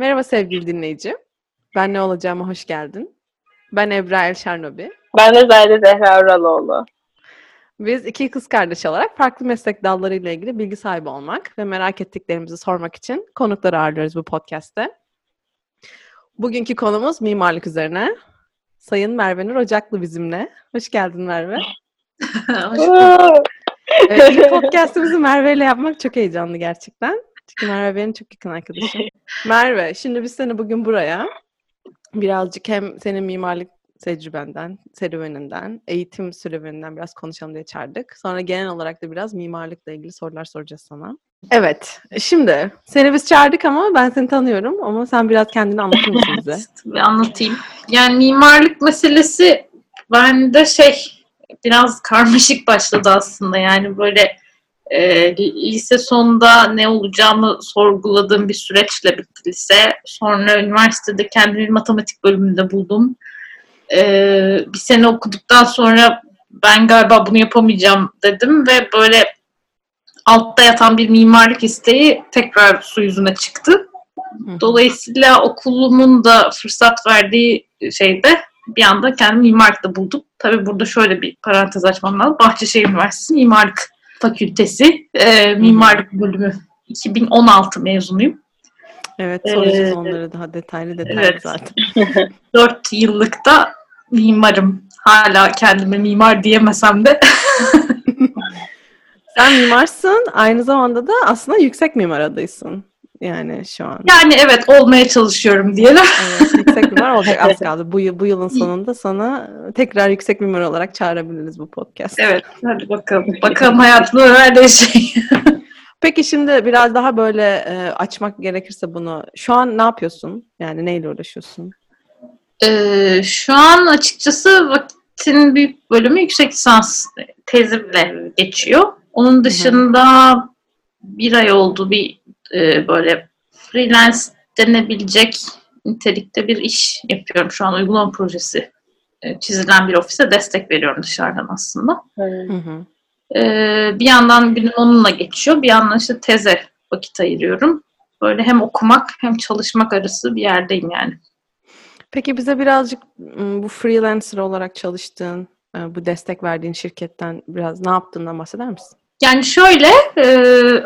Merhaba sevgili dinleyici. Ben ne olacağıma hoş geldin. Ben Ebra Elşarnobi. Ben de Zahide Zehra Uraloğlu. Biz iki kız kardeş olarak farklı meslek dallarıyla ilgili bilgi sahibi olmak ve merak ettiklerimizi sormak için konukları ağırlıyoruz bu podcast'te. Bugünkü konumuz mimarlık üzerine. Sayın Merve Nur Ocaklı bizimle. Hoş geldin Merve. Hoş bulduk. Evet, podcast'ımızı Merve ile yapmak çok heyecanlı gerçekten. Çünkü Merve benim çok yakın arkadaşım. Merve, şimdi biz seni bugün buraya birazcık hem senin mimarlık tecrübenden, serüveninden, eğitim serüveninden biraz konuşalım diye çağırdık. Sonra genel olarak da biraz mimarlıkla ilgili sorular soracağız sana. Evet, şimdi seni biz çağırdık ama ben seni tanıyorum ama sen biraz kendini anlatır mısın bize? Bir anlatayım. Yani mimarlık meselesi bende şey biraz karmaşık başladı aslında. Yani böyle e, lise sonunda ne olacağımı sorguladığım bir süreçle bitti lise. Sonra üniversitede kendimi matematik bölümünde buldum. E, bir sene okuduktan sonra ben galiba bunu yapamayacağım dedim ve böyle altta yatan bir mimarlık isteği tekrar su yüzüne çıktı. Dolayısıyla okulumun da fırsat verdiği şeyde bir anda kendimi mimarlıkta buldum. Tabii burada şöyle bir parantez açmam lazım. Bahçeşehir Üniversitesi Mimarlık Fakültesi e, Mimarlık Bölümü 2016 mezunuyum. Evet, soracağız Ee, onları daha detaylı detaylı evet. zaten. 4 yıllıkta mimarım. Hala kendime mimar diyemesem de Sen mimarsın, aynı zamanda da aslında yüksek mimar adaysın. Yani şu an. yani evet olmaya çalışıyorum diyelim. Evet, yüksek mimar olacak az kaldı. Bu, yıl- bu yılın sonunda sana tekrar yüksek mimar olarak çağırabiliriz bu podcast. Evet hadi bakalım. Bakalım hayatımda neler değişecek. Peki şimdi biraz daha böyle e, açmak gerekirse bunu. Şu an ne yapıyorsun? Yani neyle uğraşıyorsun? Ee, şu an açıkçası vaktin büyük bölümü yüksek lisans tezimle geçiyor. Onun dışında bir ay oldu bir e, böyle freelance denebilecek nitelikte bir iş yapıyorum. Şu an uygulama projesi e, çizilen bir ofise destek veriyorum dışarıdan aslında. Hı hı. Ee, bir yandan günüm onunla geçiyor. Bir yandan işte teze vakit ayırıyorum. Böyle hem okumak hem çalışmak arası bir yerdeyim yani. Peki bize birazcık bu freelancer olarak çalıştığın, e, bu destek verdiğin şirketten biraz ne yaptığından bahseder misin? Yani şöyle, e,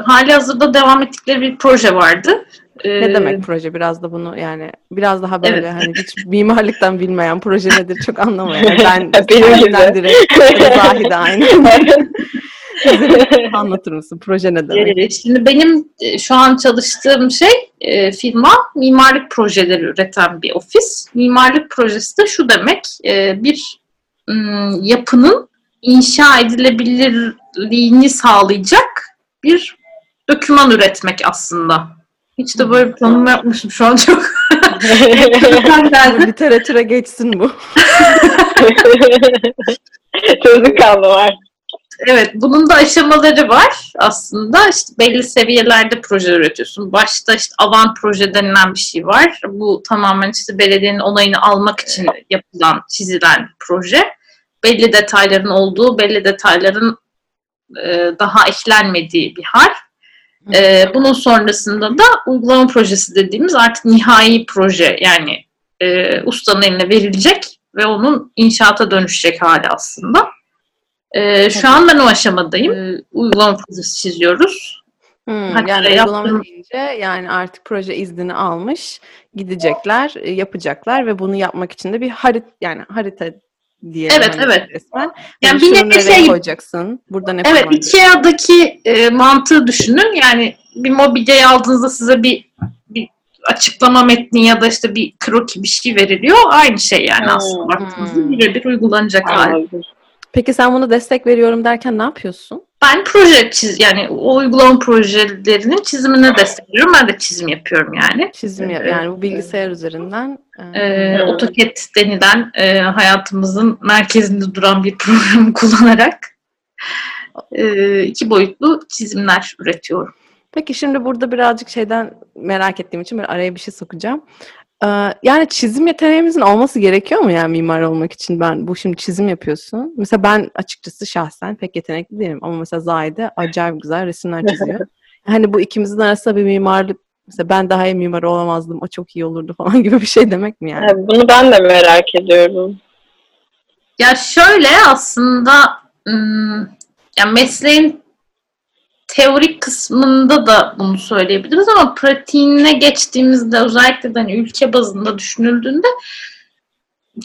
hali hazırda devam ettikleri bir proje vardı. E, Ne demek proje? Biraz da bunu yani biraz daha böyle Evet. hani hiç mimarlıktan bilmeyen proje nedir çok anlamayan. Ben Benim direkt ya da Zahide aynı. Anlatır mısın? Proje ne demek? Şimdi benim e, şu an çalıştığım şey e, firma mimarlık projeleri üreten bir ofis. Mimarlık projesi de şu demek, e, bir m, yapının inşa edilebilirliğini sağlayacak bir doküman üretmek aslında. Hiç de böyle bir tanım yapmışım şu an çok. Literatüre geçsin bu. Sözlük kaldı var. Evet, bunun da aşamaları var aslında. İşte belli seviyelerde proje üretiyorsun. Başta işte avant proje denilen bir şey var. Bu tamamen işte belediyenin onayını almak için yapılan, çizilen proje. Belli detayların olduğu, belli detayların e, daha eklenmediği bir hal. E, bunun sonrasında da uygulama projesi dediğimiz artık nihai proje yani e, ustanın eline verilecek ve onun inşaata dönüşecek hali aslında. Şu an ben o aşamadayım. Ee, uygulama projesi çiziyoruz. Hmm, Hatta yani uygulama deyince yani artık proje iznini almış, gidecekler, e, yapacaklar ve bunu yapmak için de bir harit yani harita diyelim Evet, hani evet. resmen. Yani Yani bir nevi şey- koyacaksın? Burada ne Evet, Ikea'daki e, mantığı düşünün. Yani bir mobilyayı aldığınızda size bir, bir açıklama metni ya da işte bir kroki bir şey veriliyor. Aynı şey yani Hmm. aslında baktığınızda birebir uygulanacak hali. Peki sen bunu destek veriyorum derken ne yapıyorsun? Ben proje çiz yani o uygulama projelerinin çizimine destek veriyorum. Ben de çizim yapıyorum yani. Çizim yap- Evet. yani bu bilgisayar üzerinden. e, Ee. AutoCAD denilen e, hayatımızın merkezinde duran bir programı kullanarak e, iki boyutlu çizimler üretiyorum. Peki şimdi burada birazcık şeyden merak ettiğim için böyle araya bir şey sokacağım. Ee, yani çizim yeteneğimizin olması gerekiyor mu yani mimar olmak için? Ben bu şimdi çizim yapıyorsun. Mesela ben açıkçası şahsen pek yetenekli değilim ama mesela Zahide acayip güzel resimler çiziyor. hani bu ikimizin arasında bir mimarlık Mesela ben daha iyi mimar olamazdım, o çok iyi olurdu falan gibi bir şey demek mi yani? Evet, Bunu ben de merak ediyorum. Ya şöyle aslında ım, ya mesleğin teorik kısmında da bunu söyleyebiliriz ama pratiğine geçtiğimizde özellikle de hani ülke bazında düşünüldüğünde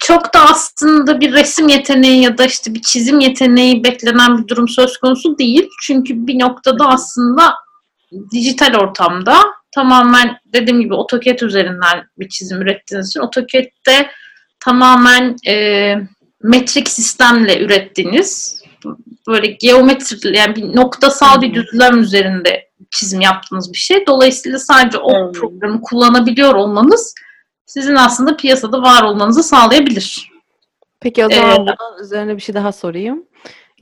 çok da aslında bir resim yeteneği ya da işte bir çizim yeteneği beklenen bir durum söz konusu değil. Çünkü bir noktada aslında dijital ortamda tamamen dediğim gibi AutoCAD üzerinden bir çizim ürettiğiniz için AutoCAD'de tamamen e, metrik sistemle ürettiğiniz böyle geometri yani bir noktasal bir düzlem üzerinde çizim yaptığınız bir şey. Dolayısıyla sadece o Hmm. programı kullanabiliyor olmanız sizin aslında piyasada var olmanızı sağlayabilir. Peki o zaman Ee, bunun üzerine bir şey daha sorayım.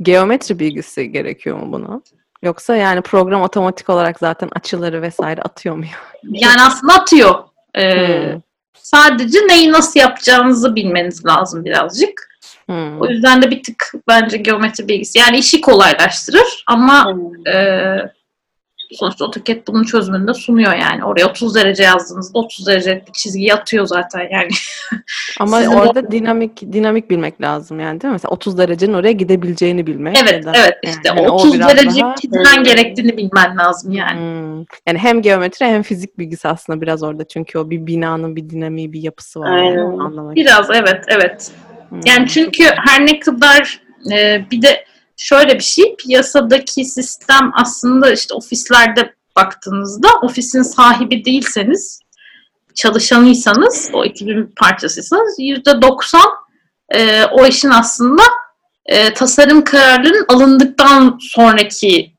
Geometri bilgisi gerekiyor mu buna? Yoksa yani program otomatik olarak zaten açıları vesaire atıyor mu? Yani aslında atıyor. Ee, Hmm. Sadece neyi nasıl yapacağınızı bilmeniz lazım birazcık. Hmm. O yüzden de bir tık bence geometri bilgisi. Yani işi kolaylaştırır ama Hmm. Sonuçta AutoCAD bunun çözümünü de sunuyor yani. Oraya 30 derece yazdığınızda 30 derecelik bir çizgiyi atıyor zaten yani. Ama Sizin orada dinamik dinamik bilmek lazım yani değil mi? Mesela 30 derecenin oraya gidebileceğini bilmek. evet da- evet işte yani o 30 biraz derece daha- Hmm. gerektiğini bilmen lazım yani. Hmm. Yani hem geometri hem fizik bilgisi aslında biraz orada. Çünkü o bir binanın bir dinamiği, bir yapısı var. Yani, Aynen. anlamak. Biraz evet evet. Hmm. Yani çünkü her ne kadar e, bir de şöyle bir şey piyasadaki sistem aslında işte ofislerde baktığınızda ofisin sahibi değilseniz çalışanıysanız o ekibin parçasıysanız yüzde 90 e, o işin aslında e, tasarım kararlarının alındıktan sonraki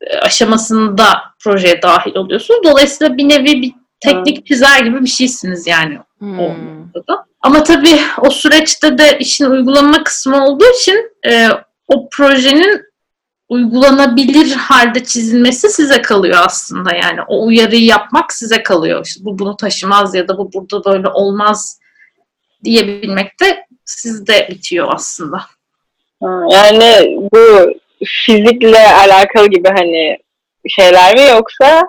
e, aşamasında projeye dahil oluyorsunuz. Dolayısıyla bir nevi bir teknik çizer gibi bir şeysiniz yani Hmm. o noktada. Ama tabii o süreçte de işin uygulama kısmı olduğu için e, o projenin uygulanabilir halde çizilmesi size kalıyor aslında yani o uyarıyı yapmak size kalıyor. İşte bu bunu taşımaz ya da bu burada böyle olmaz diyebilmek de sizde bitiyor aslında. Yani bu fizikle alakalı gibi hani şeyler mi yoksa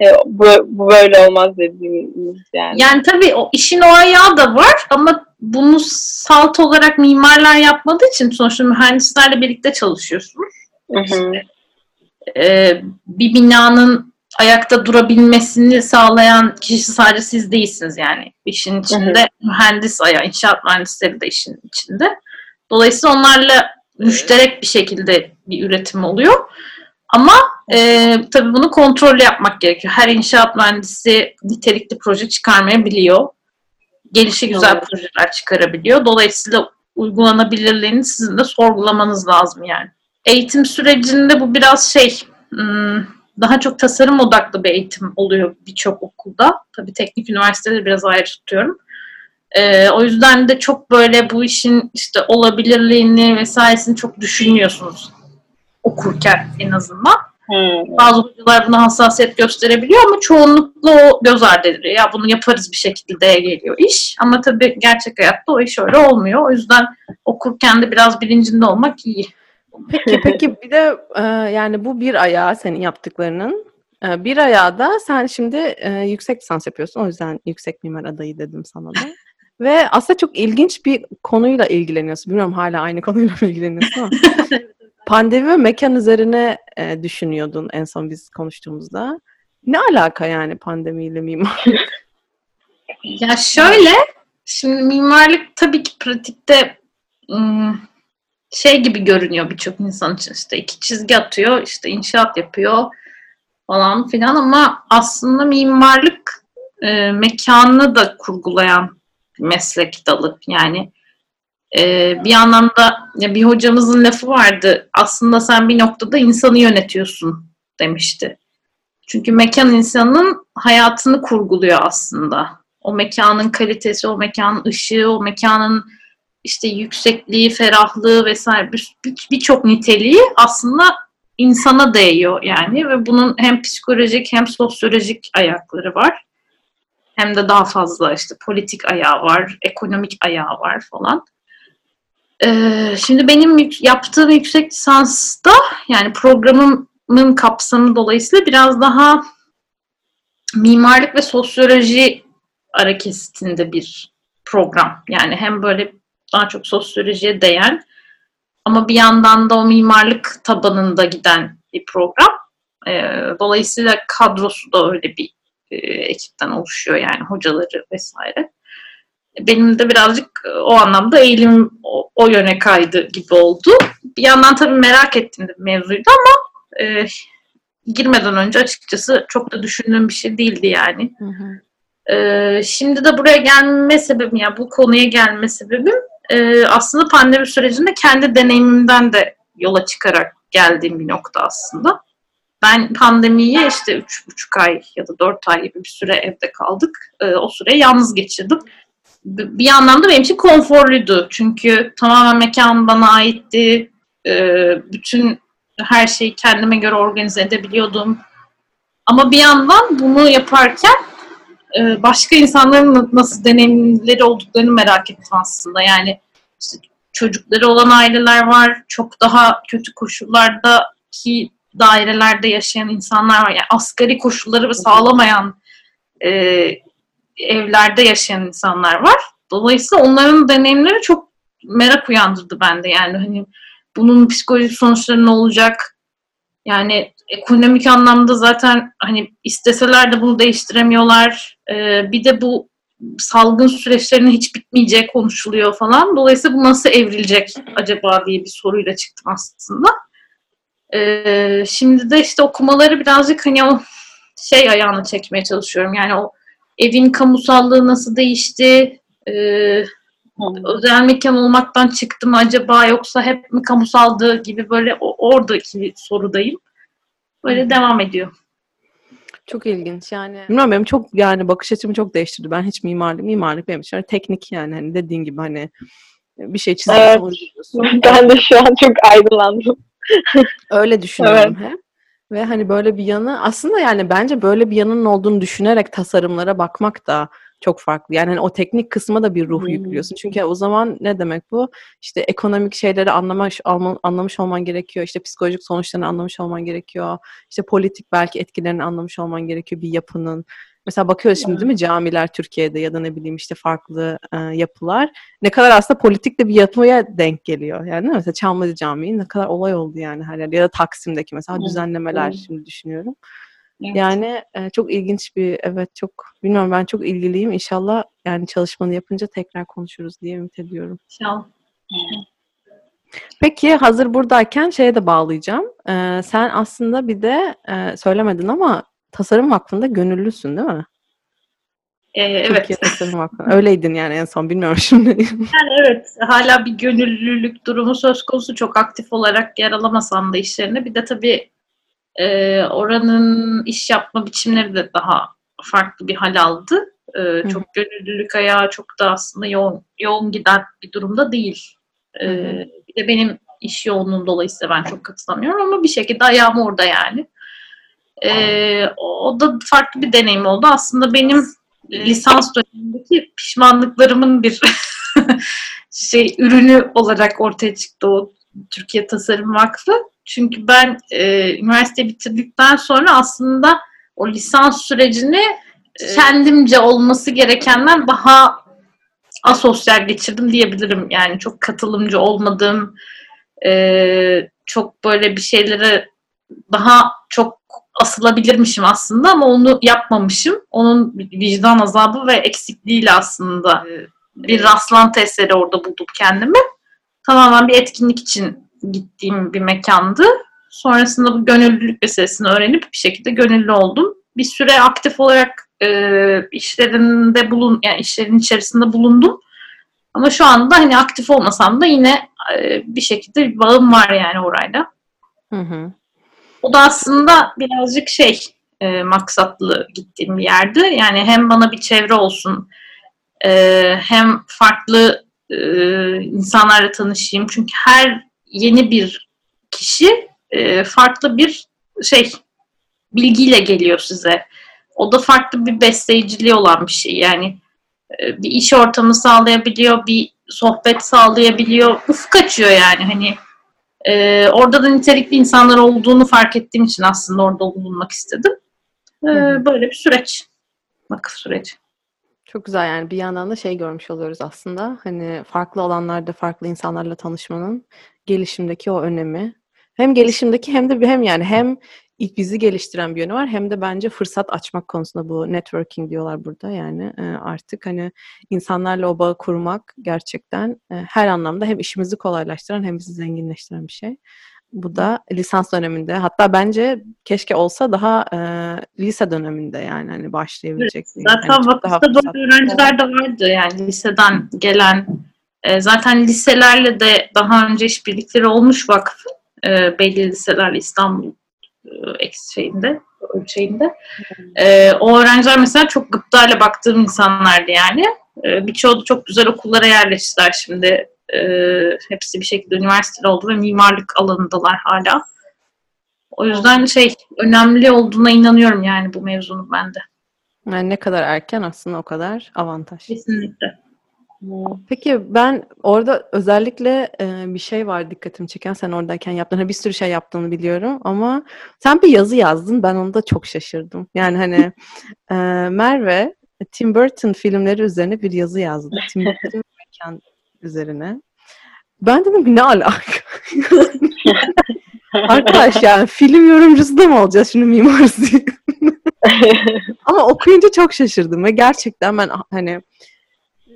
e, bu, bu böyle olmaz dediğimiz yani. Yani tabii o işin o ayağı da var ama bunu salt olarak mimarlar yapmadığı için sonuçta mühendislerle birlikte çalışıyorsunuz. Hı hı. Ee, bir binanın ayakta durabilmesini sağlayan kişi sadece siz değilsiniz yani. İşin içinde mühendis ayağı, inşaat mühendisleri de işin içinde. Dolayısıyla onlarla müşterek bir şekilde bir üretim oluyor. Ama e, tabii bunu kontrollü yapmak gerekiyor. Her inşaat mühendisi nitelikli proje çıkarmayabiliyor. Gelişi güzel Evet. projeler çıkarabiliyor. Dolayısıyla uygulanabilirliğini sizin de sorgulamanız lazım yani. Eğitim sürecinde bu biraz şey, hmm, daha çok tasarım odaklı bir eğitim oluyor birçok okulda. Tabii teknik üniversiteleri biraz ayrı tutuyorum. Ee, o yüzden de çok böyle bu işin işte olabilirliğini vesairesini çok düşünmüyorsunuz okurken en azından. Hı. Bazı hocalar buna hassasiyet gösterebiliyor ama çoğunlukla o göz ardı ediliyor. Ya bunu yaparız bir şekilde geliyor iş. Ama tabii gerçek hayatta o iş öyle olmuyor. O yüzden okurken de biraz bilincinde olmak iyi. Peki peki bir de e, yani bu bir ayağı senin yaptıklarının. E, bir ayağı da sen şimdi e, yüksek lisans yapıyorsun. O yüzden yüksek mimar adayı dedim sana da. Ve aslında çok ilginç bir konuyla ilgileniyorsun. Bilmiyorum hala aynı konuyla mı ilgileniyorsun ama. Pandemi ve mekan üzerine e, düşünüyordun en son biz konuştuğumuzda. Ne alaka yani pandemiyle mimar? Ya şöyle, şimdi mimarlık tabii ki pratikte şey gibi görünüyor birçok insan için işte iki çizgi atıyor, işte inşaat yapıyor falan filan ama aslında mimarlık e, mekanını da kurgulayan meslek dalı. Yani e, bir anlamda bir hocamızın lafı vardı. Aslında sen bir noktada insanı yönetiyorsun demişti. Çünkü mekan insanın hayatını kurguluyor aslında. O mekanın kalitesi, o mekanın ışığı, o mekanın işte yüksekliği, ferahlığı vesaire bir- bir- birçok niteliği aslında insana değiyor yani ve bunun hem psikolojik hem sosyolojik ayakları var. Hem de daha fazla işte politik ayağı var, ekonomik ayağı var falan. Ee, şimdi benim yaptığım yüksek lisansta yani programımın kapsamı dolayısıyla biraz daha mimarlık ve sosyoloji ara kesitinde bir program. Yani hem böyle daha çok sosyolojiye değen ama bir yandan da o mimarlık tabanında giden bir program. E, dolayısıyla kadrosu da öyle bir e, ekipten oluşuyor yani hocaları vesaire. Benim de birazcık e, o anlamda eğilim o, o yöne kaydı gibi oldu. Bir yandan tabii merak ettim de mevzuydu ama e, girmeden önce açıkçası çok da düşündüğüm bir şey değildi yani. Hı hı. Ee, şimdi de buraya gelme sebebim, yani bu konuya gelme sebebim e, aslında pandemi sürecinde kendi deneyimimden de yola çıkarak geldiğim bir nokta aslında. Ben pandemiyi işte üç buçuk ay ya da dört ay gibi bir süre evde kaldık. Ee, o süreyi yalnız geçirdim. Bir yandan da benim için konforluydu. Çünkü tamamen mekan bana aitti. Ee, bütün her şeyi kendime göre organize edebiliyordum. Ama bir yandan bunu yaparken e, başka insanların na- nasıl deneyimleri olduklarını merak ettim aslında. Yani işte çocukları olan aileler var, çok daha kötü koşullardaki dairelerde yaşayan insanlar var. Yani asgari koşulları sağlamayan e, evlerde yaşayan insanlar var. Dolayısıyla onların deneyimleri çok merak uyandırdı bende. Yani hani bunun psikolojik sonuçları ne olacak? Yani ekonomik anlamda zaten hani isteseler de bunu değiştiremiyorlar. Ee, bir de bu salgın süreçlerinin hiç bitmeyeceği konuşuluyor falan. Dolayısıyla bu nasıl evrilecek acaba diye bir soruyla çıktım aslında. Ee, şimdi de işte okumaları birazcık hani o şey ayağını çekmeye çalışıyorum. Yani o evin kamusallığı nasıl değişti? Ee, özel mekan olmaktan çıktı mı acaba yoksa hep mi kamusaldı gibi böyle oradaki sorudayım. Böyle devam ediyor. Çok ilginç yani. Bilmiyorum benim çok yani bakış açımı çok değiştirdi. Ben hiç mimarlık, mimarlık benim için öyle teknik yani hani dediğin gibi hani bir şey çiziyorsun, Evet. Ben de şu an çok aydınlandım. Öyle düşünüyorum hep. Ve hani böyle bir yanı aslında yani bence böyle bir yanının olduğunu düşünerek tasarımlara bakmak da çok farklı. Yani hani o teknik kısma da bir ruh Hmm. yüklüyorsun. Çünkü o zaman ne demek bu? İşte ekonomik şeyleri anlamış, alma- anlamış olman gerekiyor. İşte psikolojik sonuçlarını anlamış olman gerekiyor. İşte politik belki etkilerini anlamış olman gerekiyor bir yapının. Mesela bakıyoruz şimdi değil mi camiler Türkiye'de ya da ne bileyim işte farklı e, yapılar. Ne kadar aslında politik de bir yapıya denk geliyor. Yani değil mi? Mesela Çamlıca Camii ne kadar olay oldu yani her yerde. Ya da Taksim'deki mesela düzenlemeler evet. şimdi düşünüyorum. Evet. Yani e, çok ilginç bir evet çok bilmiyorum ben çok ilgiliyim. İnşallah yani çalışmanı yapınca tekrar konuşuruz diye ümit ediyorum. İnşallah. Peki hazır buradayken şeye de bağlayacağım. Ee, sen aslında bir de e, söylemedin ama Tasarım Vakfı'nda gönüllüsün değil mi? Ee, evet. Türkiye Tasarım Vakfı. Öyleydin yani en son bilmiyorum şimdi. Yani evet hala bir gönüllülük durumu söz konusu çok aktif olarak yer alamasam da işlerine. Bir de tabii e, oranın iş yapma biçimleri de daha farklı bir hal aldı. E, çok gönüllülük ayağı çok da aslında yoğun, yoğun giden bir durumda değil. E, bir de benim iş yoğunluğum dolayısıyla ben çok katılamıyorum ama bir şekilde ayağım orada yani. E, o da farklı bir deneyim oldu. Aslında benim lisans dönemindeki pişmanlıklarımın bir şey ürünü olarak ortaya çıktı o Türkiye Tasarım Vakfı. Çünkü ben e, üniversite bitirdikten sonra aslında o lisans sürecini e, kendimce olması gerekenden daha asosyal geçirdim diyebilirim. Yani çok katılımcı olmadım. E, çok böyle bir şeylere daha çok asılabilirmişim aslında ama onu yapmamışım. Onun vicdan azabı ve eksikliğiyle aslında bir rastlantı eseri orada buldum kendimi. Tamamen bir etkinlik için gittiğim bir mekandı. Sonrasında bu gönüllülük meselesini öğrenip bir şekilde gönüllü oldum. Bir süre aktif olarak e, işlerinde bulun, yani işlerin içerisinde bulundum. Ama şu anda hani aktif olmasam da yine e, bir şekilde bir bağım var yani orayla. Hı hı. O da aslında birazcık şey e, maksatlı gittiğim bir yerdi. Yani hem bana bir çevre olsun e, hem farklı e, insanlarla tanışayım. Çünkü her yeni bir kişi e, farklı bir şey bilgiyle geliyor size. O da farklı bir besleyiciliği olan bir şey. Yani e, bir iş ortamı sağlayabiliyor, bir sohbet sağlayabiliyor. Ufuk açıyor yani hani ee, orada da nitelikli insanlar olduğunu fark ettiğim için aslında orada bulunmak istedim. Hı. böyle bir süreç. Vakıf süreci. Çok güzel yani bir yandan da şey görmüş oluyoruz aslında. Hani farklı alanlarda farklı insanlarla tanışmanın gelişimdeki o önemi. Hem gelişimdeki hem de hem yani hem bizi geliştiren bir yönü var hem de bence fırsat açmak konusunda bu networking diyorlar burada yani e, artık hani insanlarla o bağı kurmak gerçekten e, her anlamda hem işimizi kolaylaştıran hem bizi zenginleştiren bir şey. Bu da lisans döneminde hatta bence keşke olsa daha e, lise döneminde yani hani başlayabilecek. bir- Zaten daha vakıfta böyle öğrenciler de vardı yani liseden gelen. E, zaten liselerle de daha önce işbirlikleri olmuş vakfın. E, belli liselerle İstanbul eks şeyinde, ölçeğinde. E, o öğrenciler mesela çok gıptayla baktığım insanlardı yani. E, birçoğu çok güzel okullara yerleştiler şimdi. E, hepsi bir şekilde üniversiteli oldu ve mimarlık alanındalar hala. O yüzden şey önemli olduğuna inanıyorum yani bu mevzunun bende. Yani ne kadar erken aslında o kadar avantaj. Kesinlikle. Peki ben orada özellikle e, bir şey var dikkatimi çeken sen oradayken yaptın. Hani bir sürü şey yaptığını biliyorum ama sen bir yazı yazdın. Ben onu da çok şaşırdım. Yani hani e, Merve Tim Burton filmleri üzerine bir yazı yazdı. Tim Burton mekan üzerine. Ben dedim ki ne alaka? Arkadaş yani film yorumcusu da mı olacağız şimdi mimarız diye. Ama okuyunca çok şaşırdım ve gerçekten ben hani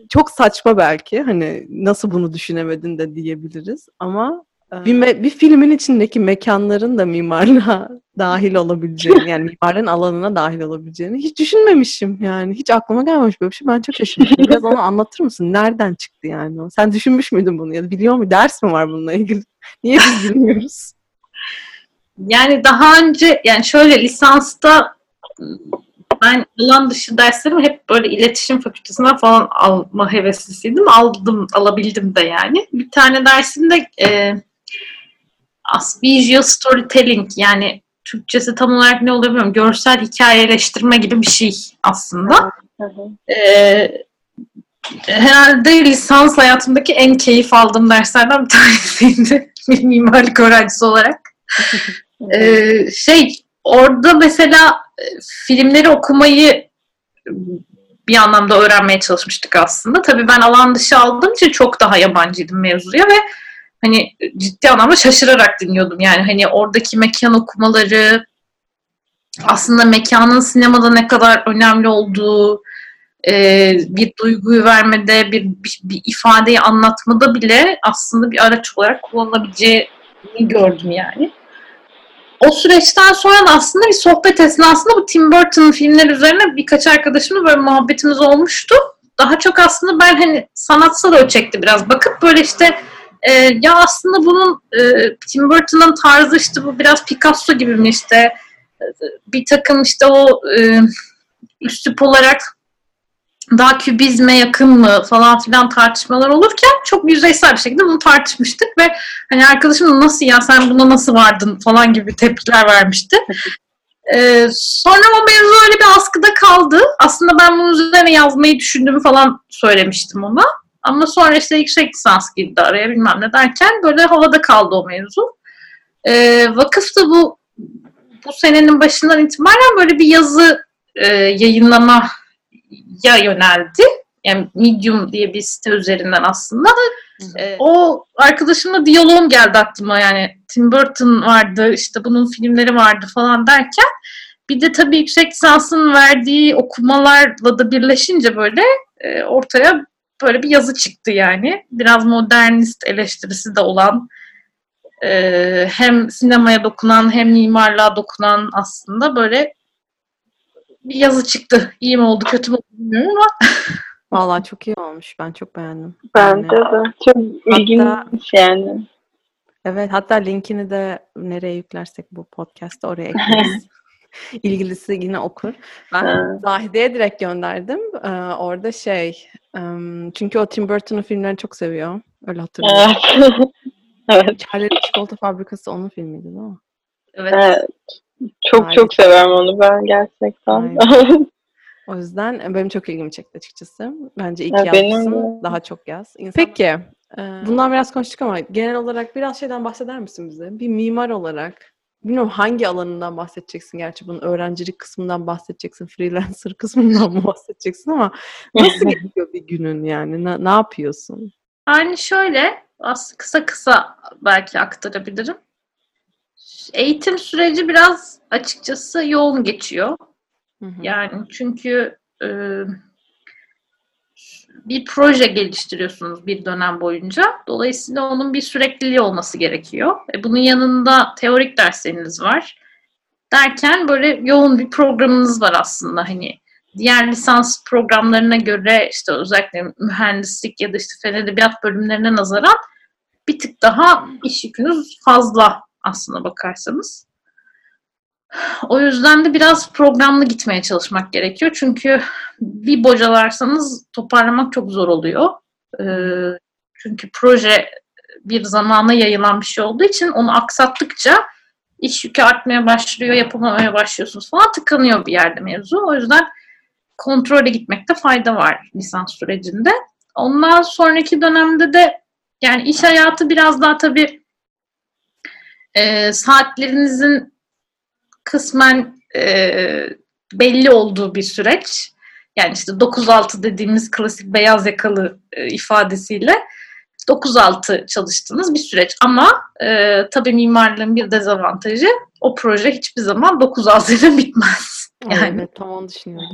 çok saçma belki hani nasıl bunu düşünemedin de diyebiliriz ama e, bir, me- bir filmin içindeki mekanların da mimarlığa dahil olabileceğini yani mimarın alanına dahil olabileceğini hiç düşünmemişim yani. Hiç aklıma gelmemiş böyle bir şey. Ben çok şaşırmışım. Biraz onu anlatır mısın? Nereden çıktı yani o? Sen düşünmüş müydün bunu? Ya da biliyor mu ders mi var bununla ilgili? Niye biz bilmiyoruz? Yani daha önce yani şöyle lisansta ben alan dışı derslerimi hep böyle iletişim fakültesinden falan alma heveslisiydim. Aldım, alabildim de yani. Bir tane dersimde e, visual storytelling yani Türkçesi tam olarak ne oluyor bilmiyorum. Görsel hikayeleştirme gibi bir şey aslında. Ee, herhalde lisans hayatımdaki en keyif aldığım derslerden bir tanesiydi. Bir mimarlık öğrencisi olarak. Ee, şey orada mesela e, filmleri okumayı bir anlamda öğrenmeye çalışmıştık aslında. Tabii ben alan dışı aldığım için çok daha yabancıydım mevzuya ve hani ciddi anlamda şaşırarak dinliyordum. Yani hani oradaki mekan okumaları aslında mekanın sinemada ne kadar önemli olduğu e, bir duyguyu vermede, bir, bir, bir ifadeyi anlatmada bile aslında bir araç olarak kullanılabileceğini gördüm yani. O süreçten sonra da aslında bir sohbet esnasında bu Tim Burton filmler üzerine birkaç arkadaşımla böyle muhabbetimiz olmuştu. Daha çok aslında ben hani sanatsal ölçekte biraz bakıp böyle işte e, ya aslında bunun e, Tim Burton'ın tarzı işte bu biraz Picasso gibi mi işte e, bir takım işte o e, üslup olarak daha kübizme yakın mı falan filan tartışmalar olurken çok yüzeysel bir şekilde bunu tartışmıştık ve hani arkadaşım nasıl ya sen buna nasıl vardın falan gibi tepkiler vermişti. Ee, sonra o mevzu öyle bir askıda kaldı. Aslında ben bunun üzerine yazmayı düşündüğümü falan söylemiştim ona. Ama sonra işte yüksek lisans girdi araya bilmem ne derken böyle havada kaldı o mevzu. Ee, vakıf da bu bu senenin başından itibaren böyle bir yazı e, yayınlama ya yöneldi. Yani Medium diye bir site üzerinden aslında. Ee, o arkadaşımla diyaloğum geldi aklıma yani Tim Burton vardı işte bunun filmleri vardı falan derken bir de tabii yüksek lisansın verdiği okumalarla da birleşince böyle e, ortaya böyle bir yazı çıktı yani. Biraz modernist eleştirisi de olan e, hem sinemaya dokunan hem mimarlığa dokunan aslında böyle bir yazı çıktı. İyi mi oldu kötü mü oldu bilmiyorum ama Vallahi çok iyi olmuş. Ben çok beğendim. Bence Yani- de. Çok ilginç yani. Evet, hatta linkini de nereye yüklersek bu podcast'ta oraya ekleriz. İlgilisi yine okur. Ben. Zahide'ye direkt gönderdim. Ee, orada şey, em, çünkü o Tim Burton'un filmlerini çok seviyor. Öyle hatırlıyorum. Evet. evet. Charlie Çikolata Fabrikası onun filmiydi değil mi? evet. evet. Çok Aynen. çok severim onu ben gerçekten. O yüzden benim çok ilgimi çekti açıkçası. Bence iyi Ya ki benim. Daha çok yaz. İnsan- Peki, e, bundan biraz konuştuk ama genel olarak biraz şeyden bahseder misin bize? Bir mimar olarak bilmiyorum hangi alanından bahsedeceksin gerçi bunun öğrencilik kısmından bahsedeceksin, freelancer kısmından mı bahsedeceksin ama nasıl geçiyor bir günün yani? Ne, ne yapıyorsun? Yani şöyle aslında kısa kısa belki aktarabilirim. Eğitim süreci biraz açıkçası yoğun geçiyor. Hı hı. Yani çünkü e, bir proje geliştiriyorsunuz bir dönem boyunca. Dolayısıyla onun bir sürekliliği olması gerekiyor. E, bunun yanında teorik dersleriniz var. Derken böyle yoğun bir programınız var aslında. Hani diğer lisans programlarına göre işte özellikle mühendislik ya da işte fen edebiyat bölümlerine nazaran bir tık daha iş yükünüz fazla aslına bakarsanız. O yüzden de biraz programlı gitmeye çalışmak gerekiyor. Çünkü bir bocalarsanız toparlamak çok zor oluyor. Ee, çünkü proje bir zamana yayılan bir şey olduğu için onu aksattıkça iş yükü artmaya başlıyor, yapamamaya başlıyorsunuz falan tıkanıyor bir yerde mevzu. O yüzden kontrole gitmekte fayda var lisans sürecinde. Ondan sonraki dönemde de yani iş hayatı biraz daha tabii e, saatlerinizin kısmen e, belli olduğu bir süreç. Yani işte 9-6 dediğimiz klasik beyaz yakalı e, ifadesiyle 9-6 çalıştığınız bir süreç. Ama e, tabii mimarlığın bir dezavantajı o proje hiçbir zaman 9-6 ile bitmez. Yani. Evet, tam onu düşünüyorum.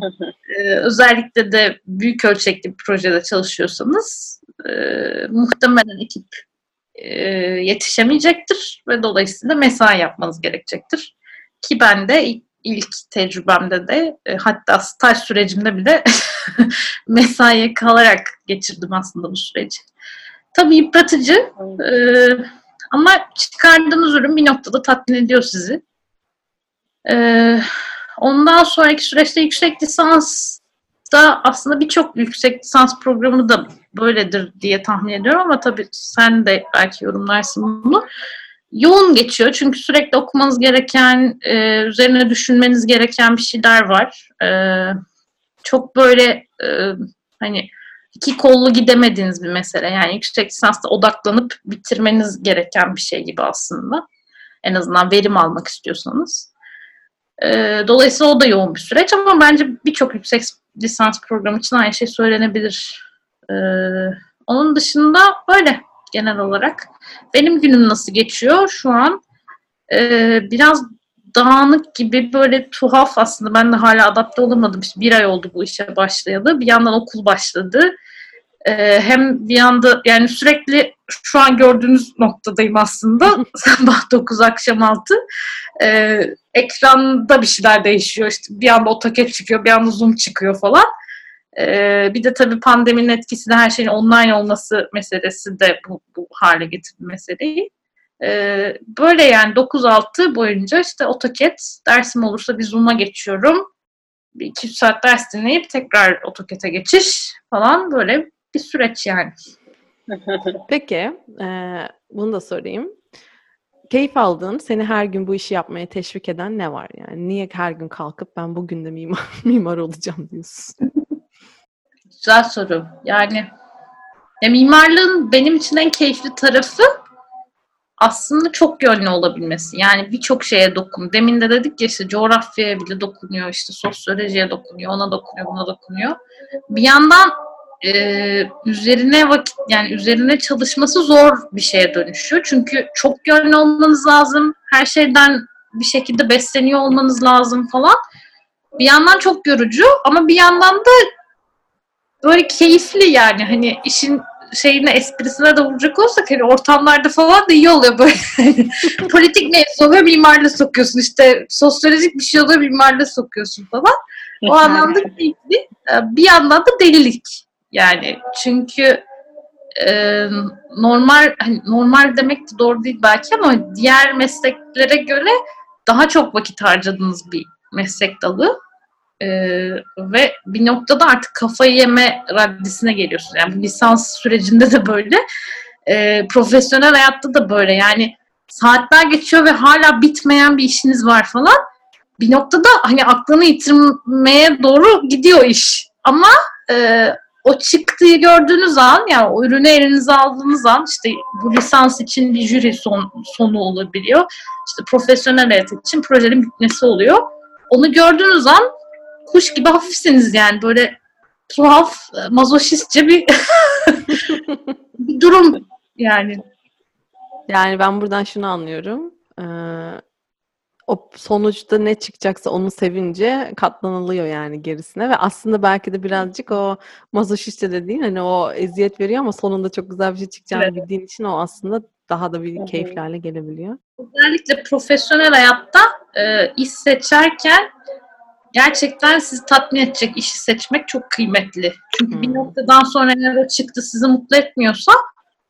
Ee, özellikle de büyük ölçekli bir projede çalışıyorsanız e, muhtemelen ekip e, yetişemeyecektir ve dolayısıyla mesai yapmanız gerekecektir. Ki ben de ilk, tecrübemde de e, hatta staj sürecimde bile mesaiye kalarak geçirdim aslında bu süreci. Tabii yıpratıcı e, ama çıkardığınız ürün bir noktada tatmin ediyor sizi. Ondan sonraki süreçte yüksek lisans da aslında birçok yüksek lisans programı da böyledir diye tahmin ediyorum ama tabii sen de belki yorumlarsın bunu yoğun geçiyor. Çünkü sürekli okumanız gereken, e, üzerine düşünmeniz gereken bir şeyler var. E, çok böyle e, hani iki kollu gidemediğiniz bir mesele. Yani yüksek lisansta odaklanıp bitirmeniz gereken bir şey gibi aslında. En azından verim almak istiyorsanız. E, dolayısıyla o da yoğun bir süreç ama bence birçok yüksek lisans programı için aynı şey söylenebilir. E, onun dışında böyle genel olarak. Benim günüm nasıl geçiyor? Şu an e, biraz dağınık gibi böyle tuhaf aslında. Ben de hala adapte olamadım. İşte bir ay oldu bu işe başlayalı. Bir yandan okul başladı. E, hem bir yanda yani sürekli şu an gördüğünüz noktadayım aslında. Sabah 9 akşam 6. E, ekranda bir şeyler değişiyor. İşte bir anda otoket çıkıyor, bir anda zoom çıkıyor falan. Ee, bir de tabii pandeminin etkisiyle her şeyin online olması meselesi de bu, bu hale getirdi meseleyi. Ee, böyle yani 9-6 boyunca işte AutoCAD dersim olursa bir Zoom'a geçiyorum. Bir iki saat ders dinleyip tekrar AutoCAD'e geçiş falan böyle bir süreç yani. Peki, e, bunu da sorayım. Keyif aldığın, seni her gün bu işi yapmaya teşvik eden ne var yani? Niye her gün kalkıp ben bugün de mimar, mimar olacağım diyorsun? Güzel soru. Yani ya mimarlığın benim için en keyifli tarafı aslında çok yönlü olabilmesi. Yani birçok şeye dokun. Demin de dedik ya işte coğrafyaya bile dokunuyor, işte sosyolojiye dokunuyor, ona dokunuyor, buna dokunuyor. Bir yandan e, üzerine vakit yani üzerine çalışması zor bir şeye dönüşüyor. Çünkü çok yönlü olmanız lazım. Her şeyden bir şekilde besleniyor olmanız lazım falan. Bir yandan çok yorucu ama bir yandan da böyle keyifli yani hani işin şeyine esprisine de vuracak olsak hani ortamlarda falan da iyi oluyor böyle. Politik mevzu oluyor mimarla sokuyorsun işte sosyolojik bir şey oluyor mimarla sokuyorsun falan. O anlamda keyifli. Bir yandan da delilik yani çünkü e, normal hani normal demek de doğru değil belki ama diğer mesleklere göre daha çok vakit harcadığınız bir meslek dalı. Ee, ve bir noktada artık kafayı yeme raddesine geliyorsun. Yani lisans sürecinde de böyle. Ee, profesyonel hayatta da böyle. Yani saatler geçiyor ve hala bitmeyen bir işiniz var falan. Bir noktada hani aklını yitirmeye doğru gidiyor iş. Ama e, o çıktığı gördüğünüz an yani o ürünü elinize aldığınız an işte bu lisans için bir jüri son, sonu olabiliyor. İşte profesyonel hayat için projenin bitmesi oluyor. Onu gördüğünüz an kuş gibi hafifsiniz yani böyle tuhaf, mazoşistçe bir bir durum yani. Yani ben buradan şunu anlıyorum. Ee, o sonuçta ne çıkacaksa onu sevince katlanılıyor yani gerisine ve aslında belki de birazcık o mazoşiste dediğin hani o eziyet veriyor ama sonunda çok güzel bir şey çıkacağını Evet. bildiğin için o aslında daha da bir keyifli hale gelebiliyor. Özellikle profesyonel hayatta e, iş seçerken gerçekten sizi tatmin edecek işi seçmek çok kıymetli. Çünkü bir Hmm. noktadan sonra eğer o çıktı sizi mutlu etmiyorsa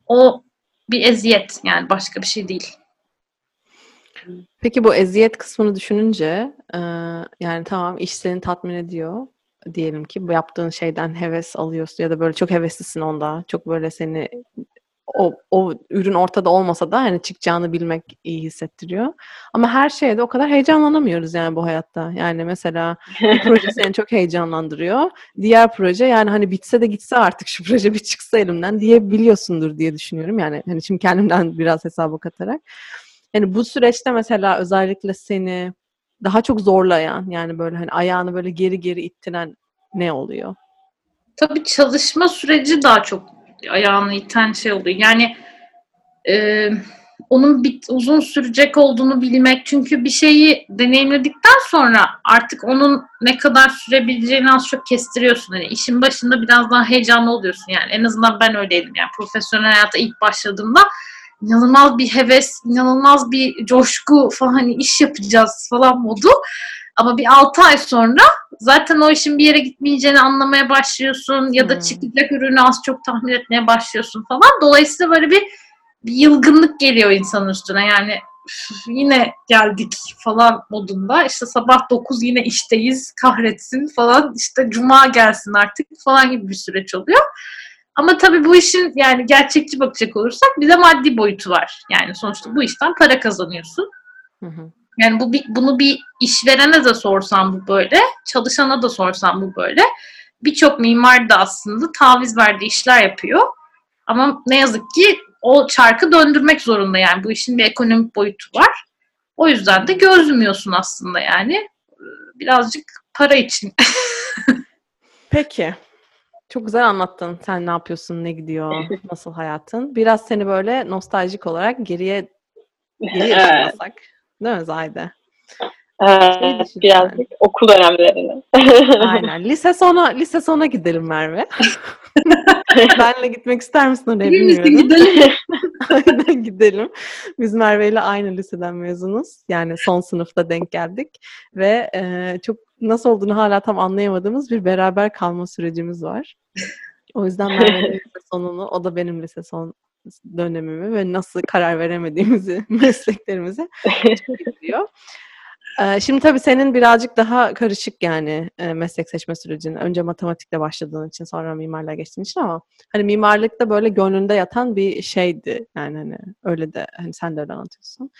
o bir eziyet yani başka bir şey değil. Peki bu eziyet kısmını düşününce e, yani tamam iş seni tatmin ediyor diyelim ki bu yaptığın şeyden heves alıyorsun ya da böyle çok heveslisin onda çok böyle seni o, o ürün ortada olmasa da hani çıkacağını bilmek iyi hissettiriyor. Ama her şeyde o kadar heyecanlanamıyoruz yani bu hayatta. Yani mesela bir proje seni çok heyecanlandırıyor. Diğer proje yani hani bitse de gitse artık şu proje bir çıksa elimden diyebiliyorsundur diye düşünüyorum. Yani hani şimdi kendimden biraz hesaba katarak. Yani bu süreçte mesela özellikle seni daha çok zorlayan yani böyle hani ayağını böyle geri geri ittiren ne oluyor? Tabii çalışma süreci daha çok ayağını iten şey oluyor. Yani e, onun bit, uzun sürecek olduğunu bilmek. Çünkü bir şeyi deneyimledikten sonra artık onun ne kadar sürebileceğini az çok kestiriyorsun. Hani işin başında biraz daha heyecanlı oluyorsun yani. En azından ben öyleydim yani profesyonel hayata ilk başladığımda inanılmaz bir heves, inanılmaz bir coşku falan hani iş yapacağız falan modu. Ama bir 6 ay sonra zaten o işin bir yere gitmeyeceğini anlamaya başlıyorsun ya da Hmm. çıkacak ürünü az çok tahmin etmeye başlıyorsun falan. Dolayısıyla böyle bir, bir yılgınlık geliyor insanın üstüne. Yani "Üf, yine geldik falan modunda. İşte sabah 9 yine işteyiz kahretsin falan. İşte cuma gelsin artık falan gibi bir süreç oluyor. Ama tabii bu işin yani gerçekçi bakacak olursak bir de maddi boyutu var. Yani sonuçta bu işten para kazanıyorsun. Hı hı. Yani bu bunu bir işverene de sorsam bu böyle, çalışana da sorsam bu böyle. Birçok mimar da aslında taviz verdiği işler yapıyor. Ama ne yazık ki o çarkı döndürmek zorunda yani. Bu işin bir ekonomik boyutu var. O yüzden de göz yumuyorsun aslında yani. Ee, Birazcık para için. Peki. Çok güzel anlattın. Sen ne yapıyorsun, ne gidiyor, nasıl hayatın. Biraz seni böyle nostaljik olarak geriye geriye Evet. Değil mi Zayde? Evet, düşün birazcık okul dönemlerini. Aynen. Lise sona lise sona gidelim Merve. Benle gitmek ister misin oraya Birlikte bilmiyorum. gidelim. Aynen gidelim. Biz Merve ile aynı liseden mezunuz. Yani son sınıfta denk geldik. Ve e, çok nasıl olduğunu hala tam anlayamadığımız bir beraber kalma sürecimiz var. O yüzden Merve'nin lise sonunu, o da benim lise son dönemimi ve nasıl karar veremediğimizi, iyi biliyor. Ee, Şimdi tabii senin birazcık daha karışık yani e, meslek seçme sürecin. Önce matematikle başladığın için sonra mimarlığa geçtiğin için ama hani mimarlıkta böyle gönlünde yatan bir şeydi. Yani hani öyle de hani sen de öyle anlatıyorsun.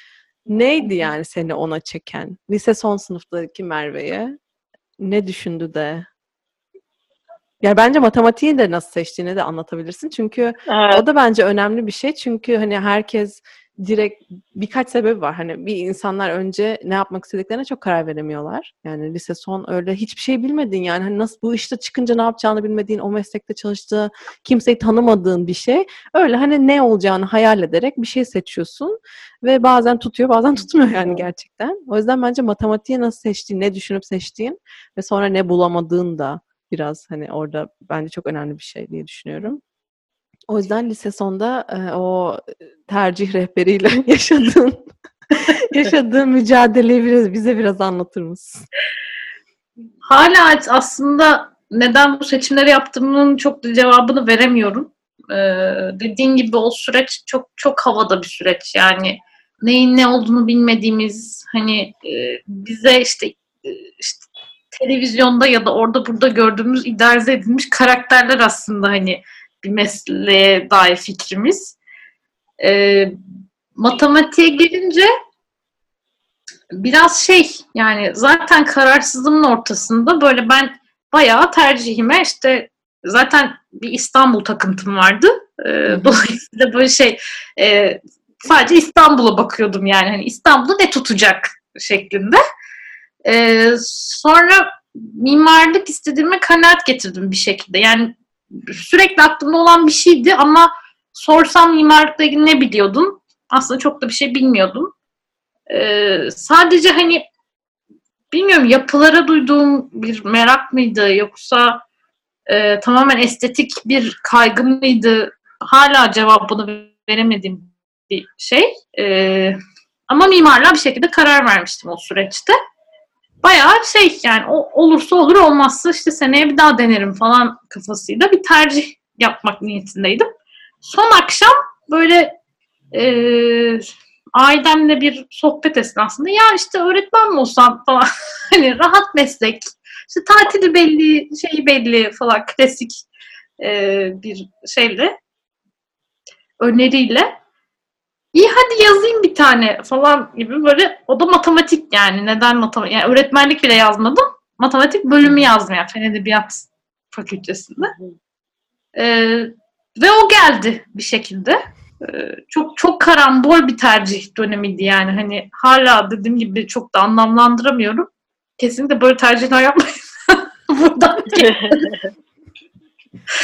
Neydi yani seni ona çeken? Lise son sınıftaki Merve'ye ne düşündü de? Yani bence matematiği de nasıl seçtiğini de anlatabilirsin. Çünkü Evet. o da bence önemli bir şey çünkü hani herkes direkt birkaç sebebi var. Hani bir insanlar önce ne yapmak istediklerine çok karar veremiyorlar. Yani lise son öyle hiçbir şey bilmedin yani hani nasıl bu işte çıkınca ne yapacağını bilmediğin, o meslekte çalıştığı, kimseyi tanımadığın bir şey. Öyle hani ne olacağını hayal ederek bir şey seçiyorsun ve bazen tutuyor, bazen tutmuyor yani gerçekten. O yüzden bence matematiği nasıl seçtiğin, ne düşünüp seçtiğin ve sonra ne bulamadığın da biraz hani orada bence çok önemli bir şey diye düşünüyorum. O yüzden lise sonda e, o tercih rehberiyle yaşadığın yaşadığın mücadeleyi biraz, bize biraz anlatır mısın? Hala aslında neden bu seçimleri yaptığımın çok cevabını veremiyorum. Ee, dediğin gibi o süreç çok çok havada bir süreç. Yani neyin ne olduğunu bilmediğimiz hani e, bize işte, e, işte televizyonda ya da orada burada gördüğümüz idealize edilmiş karakterler aslında hani bir mesleğe dair fikrimiz. Ee, matematiğe gelince biraz şey yani zaten kararsızlığımın ortasında böyle ben bayağı tercihime işte zaten bir İstanbul takıntım vardı. E, dolayısıyla böyle şey e, sadece İstanbul'a bakıyordum yani. Hani İstanbul'da ne tutacak şeklinde. E, sonra mimarlık istediğime kanaat getirdim bir şekilde. Yani sürekli aklımda olan bir şeydi ama sorsam mimarlıkla ilgili ne biliyordun? Aslında çok da bir şey bilmiyordum. Ee, sadece hani bilmiyorum yapılara duyduğum bir merak mıydı yoksa e, tamamen estetik bir kaygı mıydı? Hala cevabını veremediğim bir şey. Ee, ama mimarlığa bir şekilde karar vermiştim o süreçte. Bayağı şey yani o, olursa olur olmazsa işte seneye bir daha denerim falan kafasıyla bir tercih yapmak niyetindeydim. Son akşam böyle e, ailemle bir sohbet esnasında ya işte öğretmen mi olsam? falan. Hani rahat meslek işte tatili belli şeyi belli falan klasik e, bir şeyle öneriyle iyi hadi yazayım bir tane falan gibi böyle o da matematik yani neden matematik yani öğretmenlik bile yazmadım. Matematik bölümü yazdım yani Fen Edebiyat Fakültesinde. Ee, ve o geldi bir şekilde. Ee, çok çok karambol bir tercih dönemiydi yani. Hani hala dediğim gibi çok da anlamlandıramıyorum. Kesinlikle böyle tercihler yapmayın. Buradan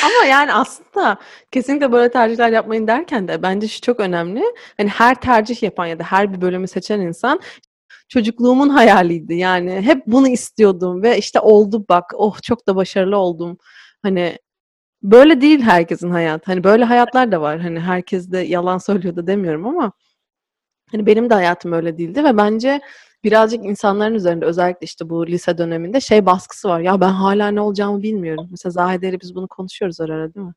Ama yani aslında kesinlikle böyle tercihler yapmayın derken de bence şu çok önemli. Hani her tercih yapan ya da her bir bölümü seçen insan çocukluğumun hayaliydi. Yani hep bunu istiyordum ve işte oldu bak. Oh çok da başarılı oldum. Hani böyle değil herkesin hayatı. Hani böyle hayatlar da var. Hani herkes de yalan söylüyor da demiyorum ama hani benim de hayatım öyle değildi ve bence birazcık insanların üzerinde özellikle işte bu lise döneminde şey baskısı var. Ya ben hala ne olacağımı bilmiyorum. Mesela Zahide'yle biz bunu konuşuyoruz ara ara değil mi?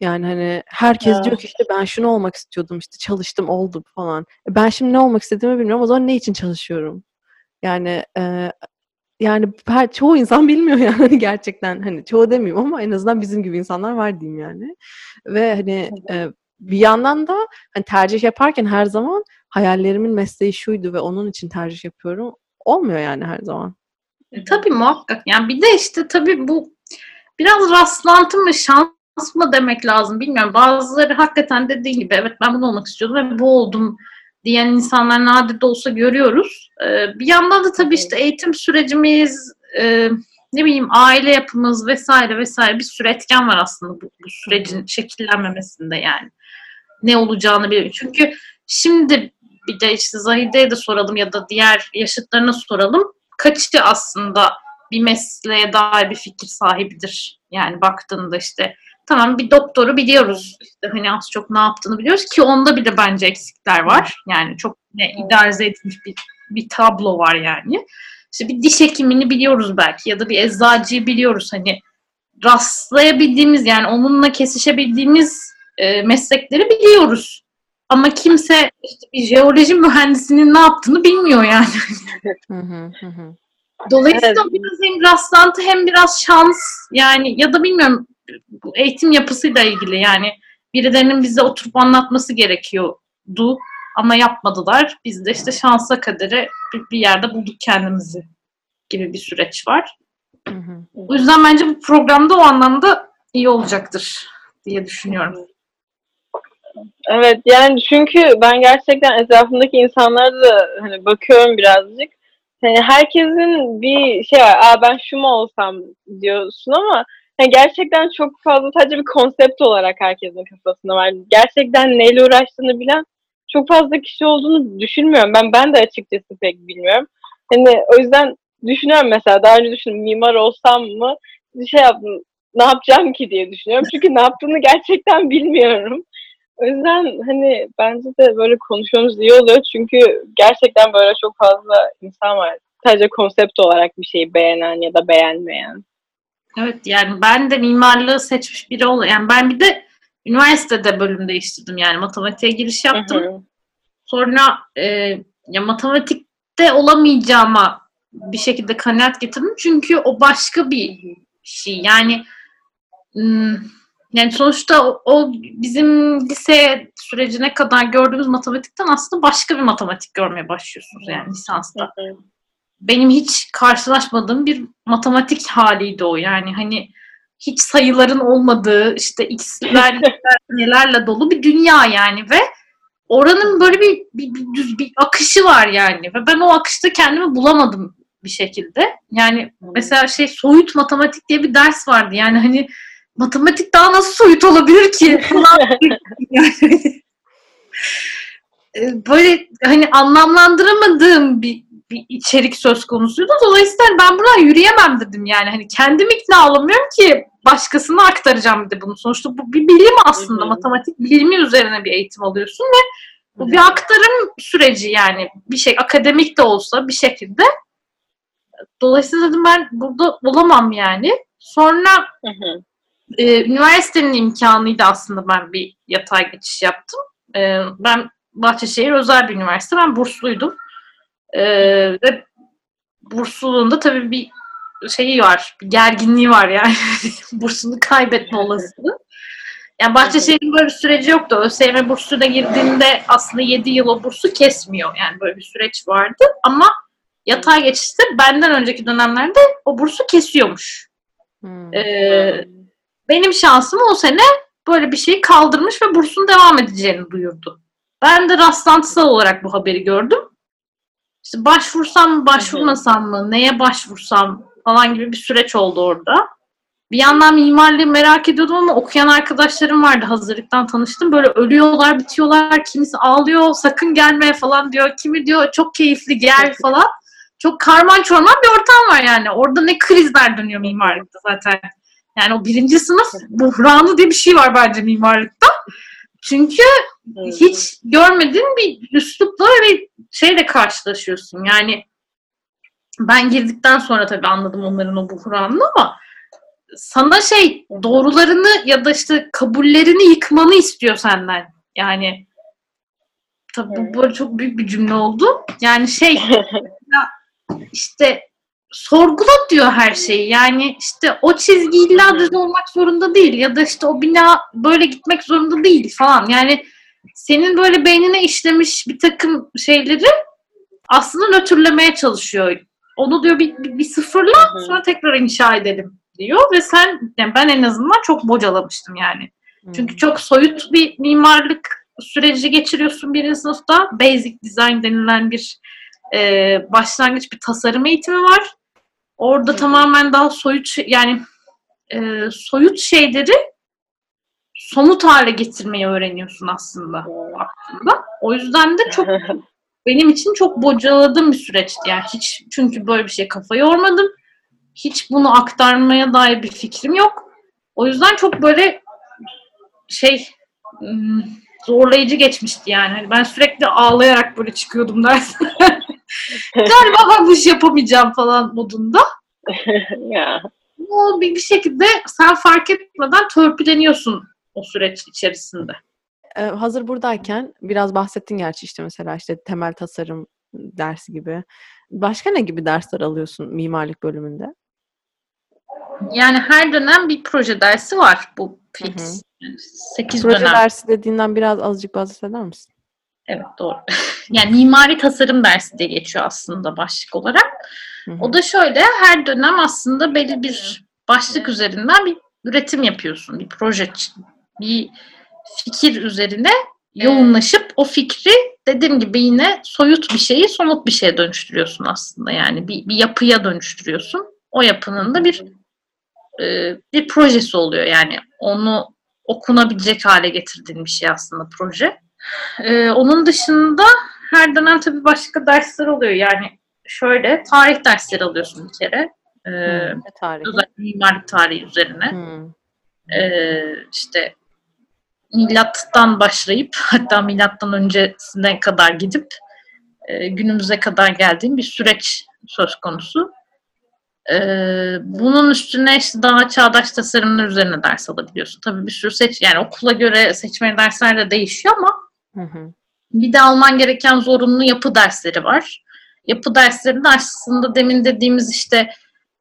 Yani hani herkes Evet. diyor ki işte ben şunu olmak istiyordum işte çalıştım oldum falan. E Ben şimdi ne olmak istediğimi bilmiyorum o zaman ne için çalışıyorum? Yani e, yani her, çoğu insan bilmiyor yani gerçekten hani çoğu demeyeyim ama en azından bizim gibi insanlar var diyeyim yani. Ve hani e, bir yandan da hani tercih yaparken her zaman hayallerimin mesleği şuydu ve onun için tercih yapıyorum. Olmuyor yani her zaman. E, tabii muhakkak. Yani bir de işte tabii bu biraz rastlantı mı şans mı demek lazım bilmiyorum. Bazıları hakikaten dediği gibi evet ben bunu olmak istiyordum ve bu oldum diyen insanlar nadir de olsa görüyoruz. Ee, bir yandan da tabii işte eğitim sürecimiz, e, ne bileyim aile yapımız vesaire vesaire bir sürü etken var aslında bu, bu sürecin şekillenmemesinde yani. Ne olacağını bilmiyorum. Çünkü şimdi bir de işte Zahide'ye de soralım ya da diğer yaşıtlarına soralım. Kaçı aslında bir mesleğe dair bir fikir sahibidir? Yani baktığında işte tamam bir doktoru biliyoruz. İşte hani az çok ne yaptığını biliyoruz ki onda bile bence eksikler var. Yani çok ne, idealize edilmiş bir, bir tablo var yani. İşte bir diş hekimini biliyoruz belki ya da bir eczacıyı biliyoruz. Hani rastlayabildiğimiz yani onunla kesişebildiğimiz e, meslekleri biliyoruz. Ama kimse işte bir jeoloji mühendisinin ne yaptığını bilmiyor yani. Hı hı hı hı. Dolayısıyla Evet. biraz hem rastlantı hem biraz şans yani ya da bilmiyorum bu eğitim yapısıyla ilgili yani birilerinin bize oturup anlatması gerekiyordu ama yapmadılar. Biz de işte şansa kadere bir, bir yerde bulduk kendimizi gibi bir süreç var. Hı hı. O yüzden bence bu programda o anlamda iyi olacaktır diye düşünüyorum. Evet yani çünkü ben gerçekten etrafımdaki insanlara da hani bakıyorum birazcık. Hani herkesin bir şey var. Aa ben şu mu olsam diyorsun ama hani gerçekten çok fazla sadece bir konsept olarak herkesin kafasında var. Gerçekten neyle uğraştığını bilen çok fazla kişi olduğunu düşünmüyorum. Ben ben de açıkçası pek bilmiyorum. Hani o yüzden düşünüyorum mesela daha önce düşündüm mimar olsam mı bir şey yaptım ne yapacağım ki diye düşünüyorum. Çünkü ne yaptığını gerçekten bilmiyorum. O yüzden hani bence de böyle konuşmamız iyi oluyor. Çünkü gerçekten böyle çok fazla insan var. Sadece konsept olarak bir şeyi beğenen ya da beğenmeyen. Evet yani ben de mimarlığı seçmiş biri ol. Yani ben bir de üniversitede bölüm değiştirdim yani matematiğe giriş yaptım. Hı hı. Sonra e, ya matematikte olamayacağıma bir şekilde kanaat getirdim. Çünkü o başka bir şey. Yani hmm, yani sonuçta o, o bizim lise sürecine kadar gördüğümüz matematikten aslında başka bir matematik görmeye başlıyorsunuz yani lisansta. Benim hiç karşılaşmadığım bir matematik haliydi o. Yani hani hiç sayıların olmadığı işte x'ler nelerle dolu bir dünya yani ve oranın böyle bir, bir, bir düz bir akışı var yani ve ben o akışta kendimi bulamadım bir şekilde. Yani mesela şey soyut matematik diye bir ders vardı. Yani hani matematik daha nasıl soyut olabilir ki? yani, e, böyle hani anlamlandıramadığım bir, bir içerik söz konusuydu. Dolayısıyla ben buradan yürüyemem dedim yani. Hani kendim ikna olamıyorum ki başkasına aktaracağım bir de bunu. Sonuçta bu bir bilim aslında. Hı-hı. Matematik bilimi üzerine bir eğitim alıyorsun ve bu bir aktarım süreci yani. Bir şey akademik de olsa bir şekilde. Dolayısıyla dedim ben burada olamam yani. Sonra e, üniversitenin imkanıydı aslında ben bir yatay geçiş yaptım. E, ben Bahçeşehir özel bir üniversite. Ben bursluydum. E, ve bursluluğunda tabii bir şeyi var, bir gerginliği var yani. Bursunu kaybetme olasılığı. Yani Bahçeşehir'in böyle bir süreci yoktu. ÖSYM bursuna girdiğinde aslında 7 yıl o bursu kesmiyor. Yani böyle bir süreç vardı. Ama yatay geçişte benden önceki dönemlerde o bursu kesiyormuş. Hmm. Ee, benim şansım o sene böyle bir şeyi kaldırmış ve bursun devam edeceğini duyurdu. Ben de rastlantısal olarak bu haberi gördüm. İşte başvursam mı, başvurmasam mı, neye başvursam falan gibi bir süreç oldu orada. Bir yandan mimarlığı merak ediyordum ama okuyan arkadaşlarım vardı hazırlıktan tanıştım. Böyle ölüyorlar, bitiyorlar, kimisi ağlıyor, sakın gelme falan diyor. Kimi diyor çok keyifli gel falan. Çok karman çorman bir ortam var yani. Orada ne krizler dönüyor mimarlıkta zaten. Yani o birinci sınıf buhranı diye bir şey var bence mimarlıkta. Çünkü hiç görmediğin bir üslupla ve şeyle karşılaşıyorsun. Yani ben girdikten sonra tabii anladım onların o buhranını ama sana şey doğrularını ya da işte kabullerini yıkmanı istiyor senden. Yani tabii bu böyle çok büyük bir cümle oldu. Yani şey işte sorgula diyor her şeyi. Yani işte o çizgi illa düz olmak zorunda değil ya da işte o bina böyle gitmek zorunda değil falan. Yani senin böyle beynine işlemiş bir takım şeyleri aslında nötrlemeye çalışıyor. Onu diyor bir, bir, bir sıfırla sonra tekrar inşa edelim diyor ve sen yani ben en azından çok bocalamıştım yani. Çünkü çok soyut bir mimarlık süreci geçiriyorsun birinci sınıfta. Basic design denilen bir e, başlangıç bir tasarım eğitimi var. Orada Hı. tamamen daha soyut yani e, soyut şeyleri somut hale getirmeyi öğreniyorsun aslında aslında. O yüzden de çok benim için çok bocaladığım bir süreçti. Yani hiç çünkü böyle bir şey kafa yormadım. Hiç bunu aktarmaya dair bir fikrim yok. O yüzden çok böyle şey zorlayıcı geçmişti yani. Hani ben sürekli ağlayarak böyle çıkıyordum dersen. Galiba ben bu işi yapamayacağım falan modunda. ya. O bir, bir şekilde sen fark etmeden törpüleniyorsun o süreç içerisinde. Ee, hazır buradayken biraz bahsettin gerçi işte mesela işte temel tasarım dersi gibi. Başka ne gibi dersler alıyorsun mimarlık bölümünde? Yani her dönem bir proje dersi var bu fix. Hı hı. 8 proje dönem. dersi dediğinden biraz azıcık bahseder misin? Evet doğru. yani mimari tasarım dersi diye geçiyor aslında başlık olarak. O da şöyle her dönem aslında belli bir başlık üzerinden bir üretim yapıyorsun. Bir proje, bir fikir üzerine yoğunlaşıp o fikri dediğim gibi yine soyut bir şeyi somut bir şeye dönüştürüyorsun aslında. Yani bir, bir yapıya dönüştürüyorsun. O yapının da bir e, bir projesi oluyor. Yani onu okunabilecek hale getirdiğin bir şey aslında proje. E, onun dışında her dönem tabii başka dersler oluyor. Yani şöyle tarih dersleri alıyorsun bir kere. E, hmm, tarih. Özellikle mimarlık tarihi üzerine. Hmm. E, işte milattan başlayıp hatta milattan öncesine kadar gidip e, günümüze kadar geldiğim bir süreç söz konusu. E, bunun üstüne işte daha çağdaş tasarımlar üzerine ders alabiliyorsun. Tabii bir sürü seç yani okula göre seçmeli dersler de değişiyor ama hı hı. bir de alman gereken zorunlu yapı dersleri var. Yapı derslerinde aslında demin dediğimiz işte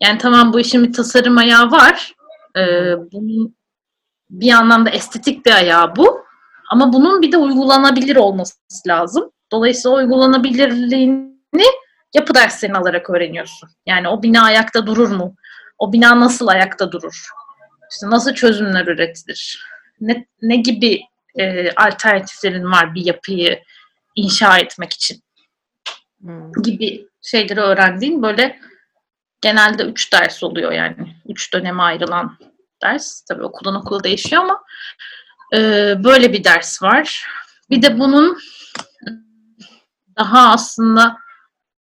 yani tamam bu işin bir tasarım ayağı var. Ee, bunun bir anlamda estetik bir ayağı bu. Ama bunun bir de uygulanabilir olması lazım. Dolayısıyla uygulanabilirliğini yapı derslerini alarak öğreniyorsun. Yani o bina ayakta durur mu? O bina nasıl ayakta durur? İşte nasıl çözümler üretilir? Ne, ne gibi e, alternatiflerin var bir yapıyı inşa etmek için Hmm. gibi şeyleri öğrendiğin böyle genelde üç ders oluyor yani. Üç döneme ayrılan ders. Tabii okuldan okula değişiyor ama e, böyle bir ders var. Bir de bunun daha aslında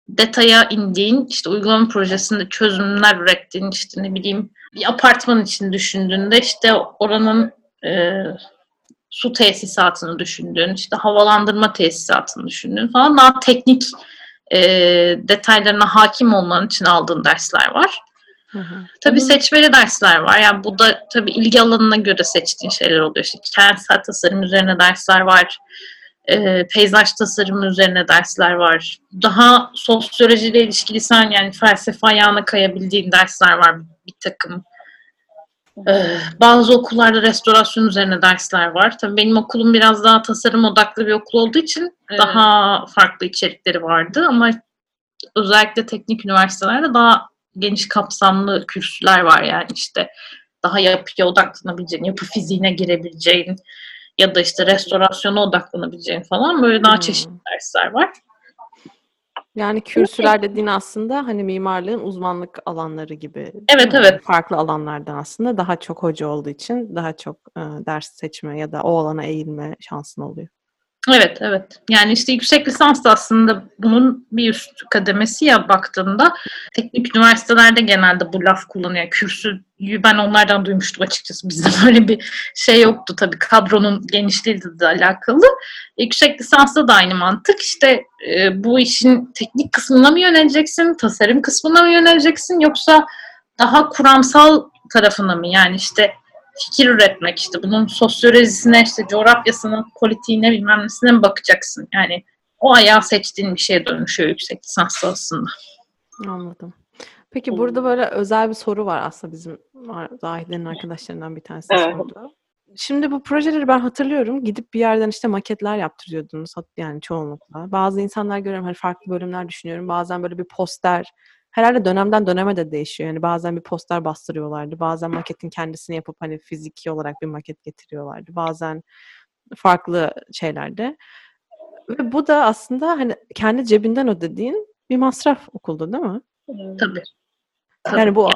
detaya indiğin, işte uygulama projesinde çözümler ürettiğin, işte ne bileyim bir apartman için düşündüğünde işte oranın e, su tesisatını düşündüğün, işte havalandırma tesisatını düşündüğün falan daha teknik e, detaylarına hakim olman için aldığın dersler var. Hı hı. Tabii Bunun- seçmeli dersler var. Yani bu da tabii ilgi alanına göre seçtiğin şeyler oluyor. İşte kentsel tasarım üzerine dersler var. E, peyzaj tasarımı üzerine dersler var. Daha sosyolojiyle ilişkili sen yani felsefe ayağına kayabildiğin dersler var bir takım. Bazı okullarda restorasyon üzerine dersler var. Tabii benim okulum biraz daha tasarım odaklı bir okul olduğu için Evet. daha farklı içerikleri vardı ama özellikle teknik üniversitelerde daha geniş kapsamlı kürsüler var yani işte daha yapıya odaklanabileceğin, yapı fiziğine girebileceğin ya da işte restorasyona odaklanabileceğin falan böyle daha Hmm. çeşitli dersler var. Yani kürsüler dediğin aslında hani mimarlığın uzmanlık alanları gibi. Evet, evet. Farklı alanlardan aslında daha çok hoca olduğu için daha çok e, ders seçme ya da o alana eğilme şansın oluyor. Evet, evet. Yani işte yüksek lisans da aslında bunun bir üst kademesi ya baktığında teknik üniversitelerde genelde bu laf kullanıyor. Kürsüyü ben onlardan duymuştum açıkçası. Bizde böyle bir şey yoktu tabii kadronun genişliğiyle de alakalı. Yüksek lisansta da aynı mantık. İşte e, bu işin teknik kısmına mı yöneleceksin, tasarım kısmına mı yöneleceksin yoksa daha kuramsal tarafına mı? Yani işte fikir üretmek işte bunun sosyolojisine işte coğrafyasına, politiğine bilmem nesine mi bakacaksın? Yani o ayağı seçtiğin bir şeye dönüşüyor yüksek lisanslı aslında. Anladım. Peki burada böyle özel bir soru var aslında bizim Zahide'nin arkadaşlarından bir tanesi Evet. sordu. Şimdi bu projeleri ben hatırlıyorum. Gidip bir yerden işte maketler yaptırıyordunuz yani çoğunlukla. Bazı insanlar görüyorum hani farklı bölümler düşünüyorum. Bazen böyle bir poster herhalde dönemden döneme de değişiyor. Yani bazen bir poster bastırıyorlardı. Bazen maketin kendisini yapıp hani fiziki olarak bir maket getiriyorlardı. Bazen farklı şeylerde. Ve bu da aslında hani kendi cebinden ödediğin bir masraf okulda değil mi? Tabii. Yani bu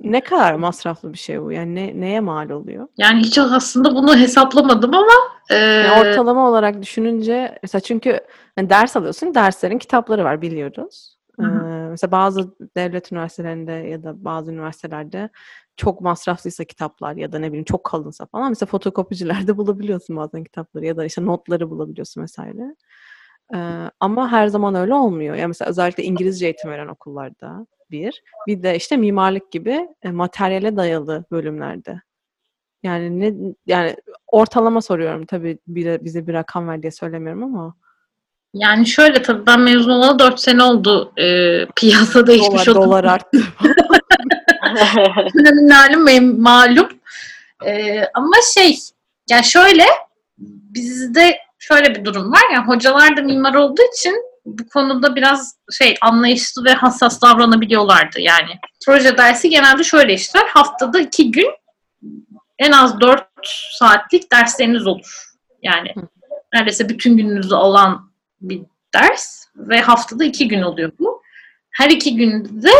ne kadar masraflı bir şey bu? Yani ne, neye mal oluyor? Yani hiç aslında bunu hesaplamadım ama e, Yani ortalama olarak düşününce mesela çünkü hani ders alıyorsun, derslerin kitapları var biliyoruz. Hı hı. Ee, mesela bazı devlet üniversitelerinde ya da bazı üniversitelerde çok masraflıysa kitaplar ya da ne bileyim çok kalınsa falan mesela fotokopicilerde bulabiliyorsun bazen kitapları ya da işte notları bulabiliyorsun vesaire. Ee, ama her zaman öyle olmuyor. Yani mesela özellikle İngilizce eğitim veren okullarda bir. Bir de işte mimarlık gibi e, materyale dayalı bölümlerde. Yani ne yani ortalama soruyorum tabii bir, bize bir rakam ver diye söylemiyorum ama yani şöyle tabii ben mezun olalı 4 sene oldu e, piyasa değişmiş dolar, oldu. dolar arttı. Önemli malum, malum. E, ama şey yani şöyle bizde şöyle bir durum var ya hocalar da mimar olduğu için bu konuda biraz şey anlayışlı ve hassas davranabiliyorlardı yani. Proje dersi genelde şöyle işler. Haftada iki gün en az dört saatlik dersleriniz olur. Yani neredeyse bütün gününüzü alan bir ders ve haftada iki gün oluyor bu. Her iki günde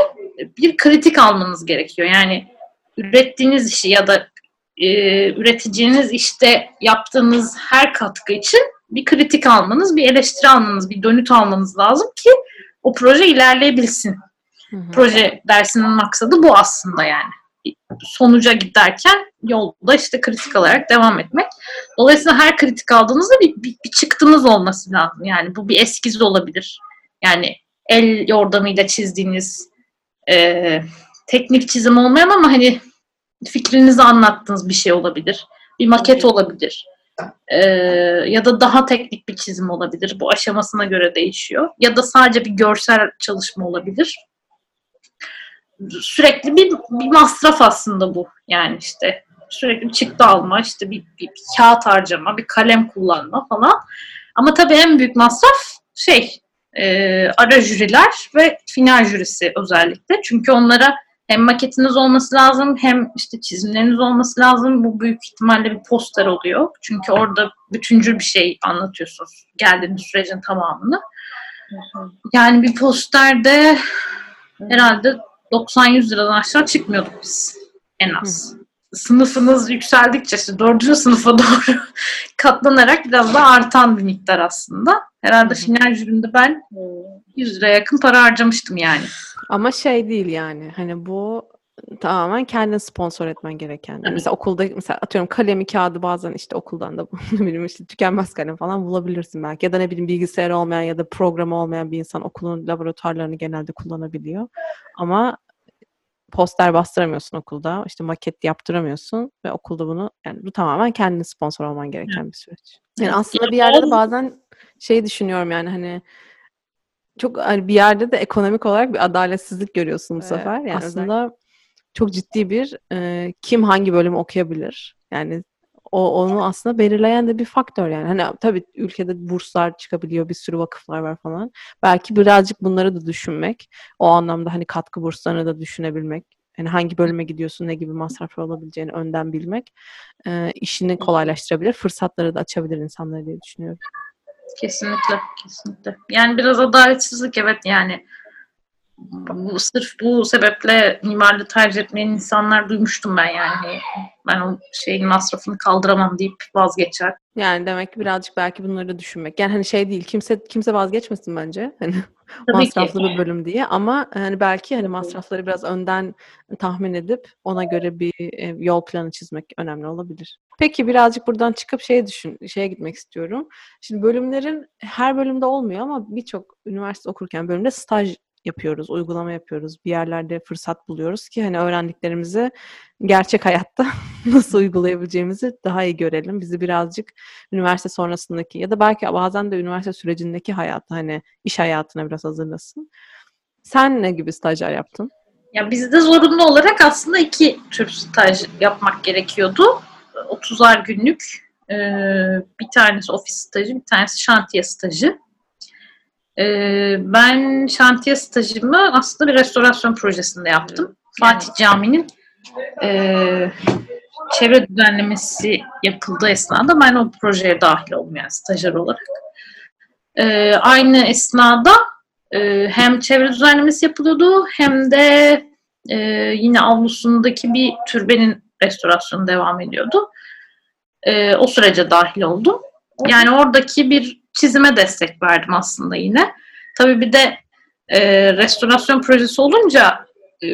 bir kritik almanız gerekiyor. Yani ürettiğiniz işi ya da e, üreteceğiniz işte yaptığınız her katkı için bir kritik almanız, bir eleştiri almanız, bir dönüt almanız lazım ki o proje ilerleyebilsin. Hı hı. Proje dersinin maksadı bu aslında yani. Sonuca giderken yolda işte kritik alarak devam etmek. Dolayısıyla her kritik aldığınızda bir, bir, bir çıktınız olması lazım. Yani bu bir eskiz olabilir. Yani el yordamıyla çizdiğiniz e, teknik çizim olmayan ama hani fikrinizi anlattığınız bir şey olabilir. Bir maket olabilir. Ee, ya da daha teknik bir çizim olabilir. Bu aşamasına göre değişiyor. Ya da sadece bir görsel çalışma olabilir. Sürekli bir, bir masraf aslında bu. Yani işte sürekli çıktı alma, işte bir, bir, bir kağıt harcama, bir kalem kullanma falan. Ama tabii en büyük masraf şey e, ara jüriler ve final jürisi özellikle. Çünkü onlara hem maketiniz olması lazım hem işte çizimleriniz olması lazım. Bu büyük ihtimalle bir poster oluyor. Çünkü orada bütüncül bir şey anlatıyorsunuz. Geldiğiniz sürecin tamamını. Yani bir posterde herhalde 90-100 liradan aşağı çıkmıyorduk biz en az. Sınıfınız yükseldikçe işte dördüncü sınıfa doğru katlanarak biraz da artan bir miktar aslında. Herhalde final jürinde ben 100 liraya yakın para harcamıştım yani. Ama şey değil yani hani bu tamamen kendin sponsor etmen gereken. Evet. Mesela okulda mesela atıyorum kalemi kağıdı bazen işte okuldan da ne bileyim işte tükenmez kalem falan bulabilirsin belki. Ya da ne bileyim bilgisayar olmayan ya da programı olmayan bir insan okulun laboratuvarlarını genelde kullanabiliyor. Ama poster bastıramıyorsun okulda. işte maket yaptıramıyorsun ve okulda bunu yani bu tamamen kendin sponsor olman gereken bir süreç. Yani Evet. aslında bir yerde de bazen şey düşünüyorum yani hani çok hani bir yerde de ekonomik olarak bir adaletsizlik görüyorsun bu Evet, sefer. Yani özellikle. aslında çok ciddi bir e, kim hangi bölümü okuyabilir? Yani o onu aslında belirleyen de bir faktör yani. Hani tabii ülkede burslar çıkabiliyor, bir sürü vakıflar var falan. Belki birazcık bunları da düşünmek, o anlamda hani katkı burslarını da düşünebilmek. Yani hangi bölüme gidiyorsun, ne gibi masraflar olabileceğini önden bilmek e, işini kolaylaştırabilir, fırsatları da açabilir insanlara diye düşünüyorum. Kesinlikle, kesinlikle. Yani biraz adaletsizlik evet yani. Bu, sırf bu sebeple mimarlığı tercih etmeyen insanlar duymuştum ben yani. Ben o şeyin masrafını kaldıramam deyip vazgeçer. Yani demek ki birazcık belki bunları düşünmek. Yani hani şey değil, kimse kimse vazgeçmesin bence. Hani Tabii masraflı ki. bir bölüm diye ama hani belki hani masrafları biraz önden tahmin edip ona göre bir yol planı çizmek önemli olabilir. Peki birazcık buradan çıkıp şeye düşün, şeye gitmek istiyorum. Şimdi bölümlerin her bölümde olmuyor ama birçok üniversite okurken bölümde staj yapıyoruz, uygulama yapıyoruz. Bir yerlerde fırsat buluyoruz ki hani öğrendiklerimizi gerçek hayatta nasıl uygulayabileceğimizi daha iyi görelim. Bizi birazcık üniversite sonrasındaki ya da belki bazen de üniversite sürecindeki hayata hani iş hayatına biraz hazırlasın. Sen ne gibi stajyer yaptın? Ya bizde zorunlu olarak aslında iki tür staj yapmak gerekiyordu. 30'ar günlük bir tanesi ofis stajı, bir tanesi şantiye stajı. E, ben şantiye stajımı aslında bir restorasyon projesinde yaptım. Fatih Camii'nin e, çevre düzenlemesi yapıldığı esnada ben o projeye dahil oldum yani stajyer olarak. E, aynı esnada e, hem çevre düzenlemesi yapılıyordu hem de e, yine avlusundaki bir türbenin restorasyonu devam ediyordu. E, o sürece dahil oldum. Yani oradaki bir çizime destek verdim aslında yine. Tabii bir de e, restorasyon projesi olunca e,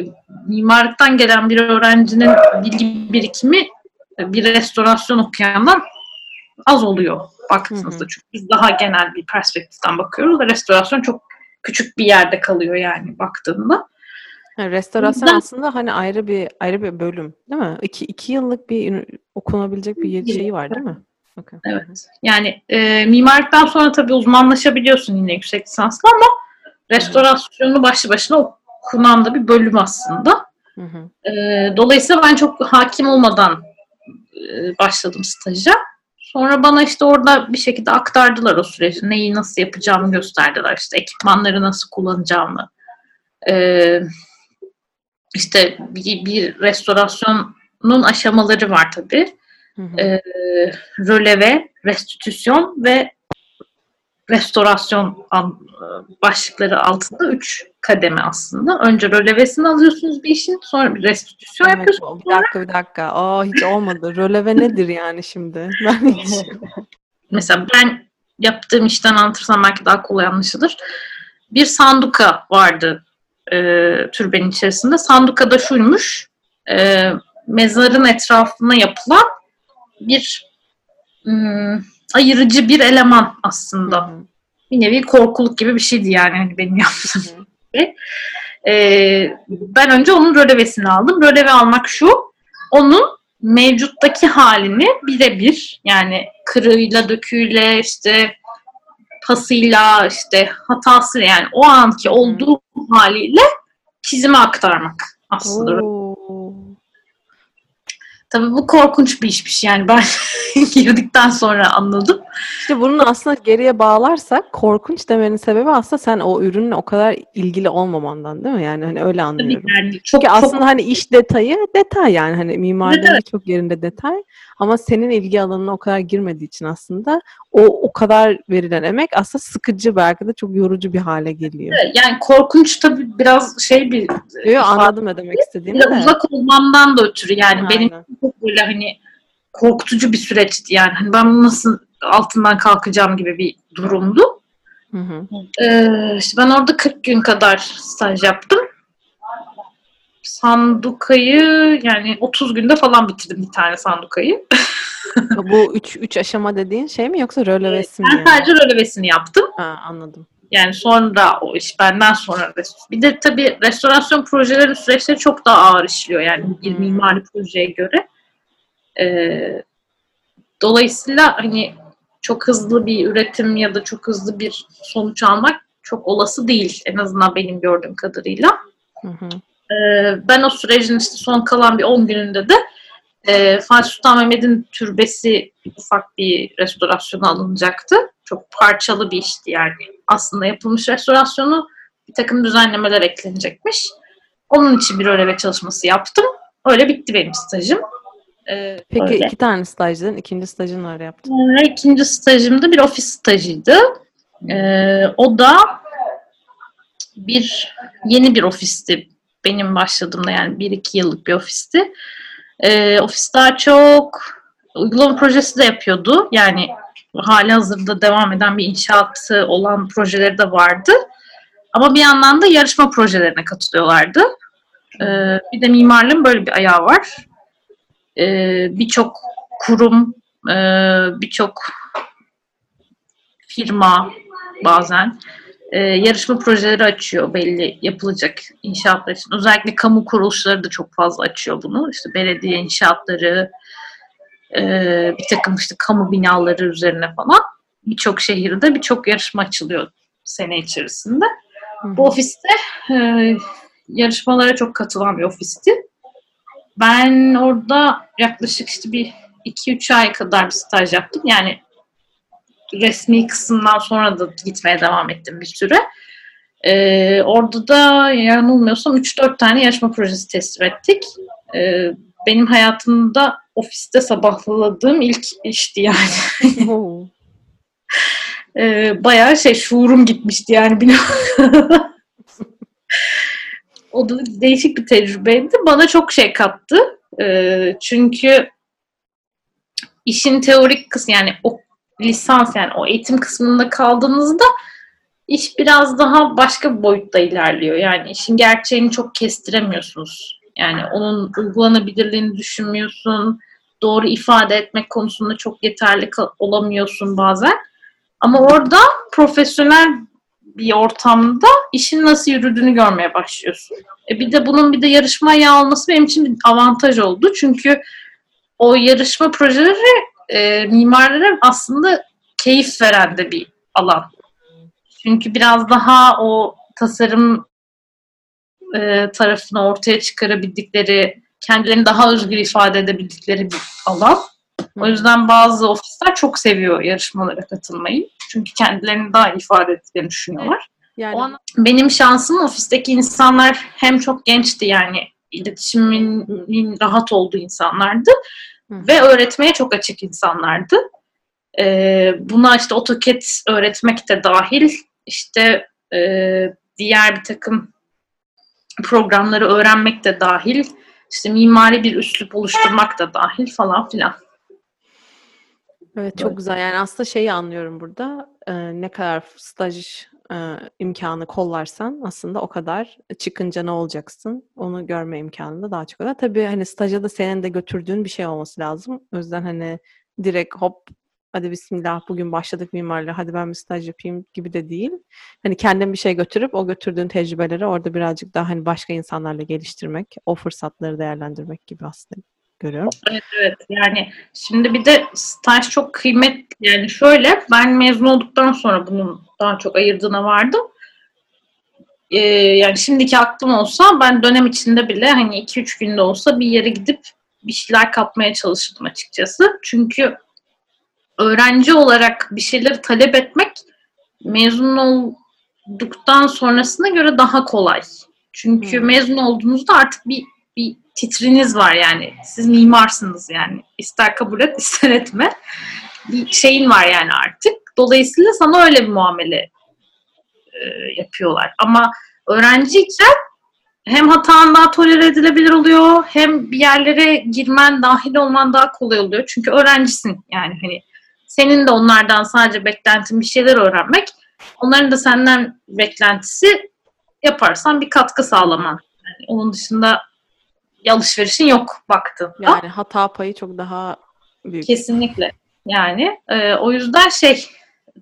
mimarlıktan gelen bir öğrencinin bilgi birikimi e, bir restorasyon okuyandan az oluyor baktığınızda. Hı hı. Çünkü biz daha genel bir perspektiften bakıyoruz ve restorasyon çok küçük bir yerde kalıyor yani baktığında. Yani restorasyon yüzden- aslında hani ayrı bir ayrı bir bölüm değil mi? İki, iki yıllık bir okunabilecek bir şeyi var değil mi? Okay. Evet. Yani e, mimarlıktan sonra tabii uzmanlaşabiliyorsun yine yüksek lisansla ama restorasyonu başlı başına okunan da bir bölüm aslında. Hı hı. E, dolayısıyla ben çok hakim olmadan e, başladım staja. Sonra bana işte orada bir şekilde aktardılar o süreci. Neyi nasıl yapacağımı gösterdiler. İşte ekipmanları nasıl kullanacağımı. E, işte bir, bir restorasyonun aşamaları var tabii. Hı hı. e, röleve, restitüsyon ve restorasyon başlıkları altında üç kademe aslında. Önce rölevesini alıyorsunuz bir işin, sonra bir restitüsyon Evet, yapıyorsunuz. bir dakika bir dakika. Aa hiç olmadı. Röleve nedir yani şimdi? Ben hiç. Mesela ben yaptığım işten anlatırsam belki daha kolay anlaşılır. Bir sanduka vardı e, türbenin içerisinde. Sandukada şuymuş, e, mezarın etrafına yapılan bir ım, ayırıcı bir eleman aslında. Hı hı. bir nevi korkuluk gibi bir şeydi yani hani benim yaptığım. gibi. Ee, ben önce onun rölevesini aldım. Röleve almak şu, onun mevcuttaki halini birebir yani kırığıyla, döküyle, işte pasıyla, işte hatasıyla yani o anki olduğu haliyle çizime aktarmak aslında. Oo. Tabii bu korkunç bir işmiş yani ben girdikten sonra anladım. İşte bunun aslında geriye bağlarsak korkunç demenin sebebi aslında sen o ürünle o kadar ilgili olmamandan değil mi? Yani hani öyle Tabii anlıyorum. yani çok, Çünkü çok aslında hani iş detayı detay yani hani mimarinin Evet, evet. birçok yerinde detay ama senin ilgi alanına o kadar girmediği için aslında o o kadar verilen emek aslında sıkıcı belki de çok yorucu bir hale geliyor. yani korkunç tabii biraz şey bir Yo, anladım ne demek istediğini biraz de. uzak olmamdan da ötürü yani benim Aynen. Çok böyle hani korkutucu bir süreçti yani. Hani ben nasıl altından kalkacağım gibi bir durumdu. Hı hı. Ee, işte ben orada 40 gün kadar staj yaptım. Sandukayı yani 30 günde falan bitirdim bir tane sandukayı. Bu üç, üç aşama dediğin şey mi yoksa rölevesi mi Ben yani? sadece rölevesini yaptım. Ha, anladım. Yani sonra o iş benden sonra bir de tabii restorasyon projeleri süreçleri çok daha ağır işliyor yani bir Hmm. mimari projeye göre. Ee, dolayısıyla hani çok hızlı bir üretim ya da çok hızlı bir sonuç almak çok olası değil en azından benim gördüğüm kadarıyla. Hı hı. Ee, ben o sürecin işte son kalan bir 10 gününde de e, Fatih Sultan Mehmet'in türbesi ufak bir restorasyona alınacaktı. Çok parçalı bir işti yani. Aslında yapılmış restorasyonu bir takım düzenlemeler eklenecekmiş. Onun için bir röleve çalışması yaptım. Öyle bitti benim stajım. Ee, Peki öyle. iki tane stajdan ikinci stajın nerede yaptın? Sonra ikinci stajımda bir ofis stajıydı. Ee, o da bir yeni bir ofisti. Benim başladığımda yani bir iki yıllık bir ofisti. Ee, ofis daha çok uygulama projesi de yapıyordu. Yani hali hazırda devam eden bir inşaatı olan projeleri de vardı. Ama bir yandan da yarışma projelerine katılıyorlardı. Ee, bir de mimarlığın böyle bir ayağı var. Ee, Birçok kurum, e, birçok firma bazen e, yarışma projeleri açıyor belli yapılacak inşaatlar için. Özellikle kamu kuruluşları da çok fazla açıyor bunu. İşte belediye inşaatları, e, bir takım işte kamu binaları üzerine falan. Birçok şehirde birçok yarışma açılıyor sene içerisinde. Hı hı. Bu ofiste e, yarışmalara çok katılan bir ofisti. Ben orada yaklaşık işte bir 2-3 ay kadar bir staj yaptım. Yani resmi kısımdan sonra da gitmeye devam ettim bir süre. Ee, orada da yanılmıyorsam 3-4 tane yarışma projesi teslim ettik. Ee, benim hayatımda ofiste sabahladığım ilk işti yani. Ee, bayağı şey şuurum gitmişti yani bir. o da değişik bir tecrübeydi. Bana çok şey kattı. Ee, çünkü işin teorik kısmı yani o lisans yani o eğitim kısmında kaldığınızda iş biraz daha başka bir boyutta ilerliyor. Yani işin gerçeğini çok kestiremiyorsunuz. Yani onun uygulanabilirliğini düşünmüyorsun. Doğru ifade etmek konusunda çok yeterli olamıyorsun bazen. Ama orada profesyonel bir ortamda işin nasıl yürüdüğünü görmeye başlıyorsun. E bir de bunun bir de yarışmaya alması benim için bir avantaj oldu. Çünkü o yarışma projeleri e, mimarlara aslında keyif veren de bir alan. Çünkü biraz daha o tasarım e, tarafını ortaya çıkarabildikleri, kendilerini daha özgür ifade edebildikleri bir alan. O yüzden bazı ofisler çok seviyor yarışmalara katılmayı. Çünkü kendilerini daha iyi ifade ettiklerini düşünüyorlar. Yani O an- benim şansım ofisteki insanlar hem çok gençti yani iletişimin rahat olduğu insanlardı Hı. ve öğretmeye çok açık insanlardı. Ee, buna işte AutoCAD öğretmek de dahil, işte e, diğer bir takım programları öğrenmek de dahil, işte mimari bir üslup oluşturmak da dahil falan filan. Evet çok güzel. Yani aslında şeyi anlıyorum burada. Ee, ne kadar staj e, imkanı kollarsan aslında o kadar çıkınca ne olacaksın onu görme imkanı da daha çok oluyor. Tabii hani staja da senin de götürdüğün bir şey olması lazım. O yüzden hani direkt hop hadi bismillah bugün başladık mimarlığa hadi ben bir staj yapayım gibi de değil. Hani kendin bir şey götürüp o götürdüğün tecrübeleri orada birazcık daha hani başka insanlarla geliştirmek, o fırsatları değerlendirmek gibi aslında görüyorum. Evet evet yani şimdi bir de staj çok kıymetli yani şöyle ben mezun olduktan sonra bunun daha çok ayırdığına vardım. Ee, yani şimdiki aklım olsa ben dönem içinde bile hani 2-3 günde olsa bir yere gidip bir şeyler kapmaya çalıştım açıkçası. Çünkü öğrenci olarak bir şeyleri talep etmek mezun olduktan sonrasına göre daha kolay. Çünkü Hmm. mezun olduğunuzda artık bir bir titriniz var yani. Siz mimarsınız yani. İster kabul et, ister etme. Bir şeyin var yani artık. Dolayısıyla sana öyle bir muamele e, yapıyorlar. Ama öğrenciyken hem hatan daha tolere edilebilir oluyor, hem bir yerlere girmen, dahil olman daha kolay oluyor. Çünkü öğrencisin yani hani senin de onlardan sadece beklentin bir şeyler öğrenmek, onların da senden beklentisi yaparsan bir katkı sağlaman. Yani onun dışında alışverişin yok baktığında. Yani hata payı çok daha büyük. Kesinlikle. Yani e, o yüzden şey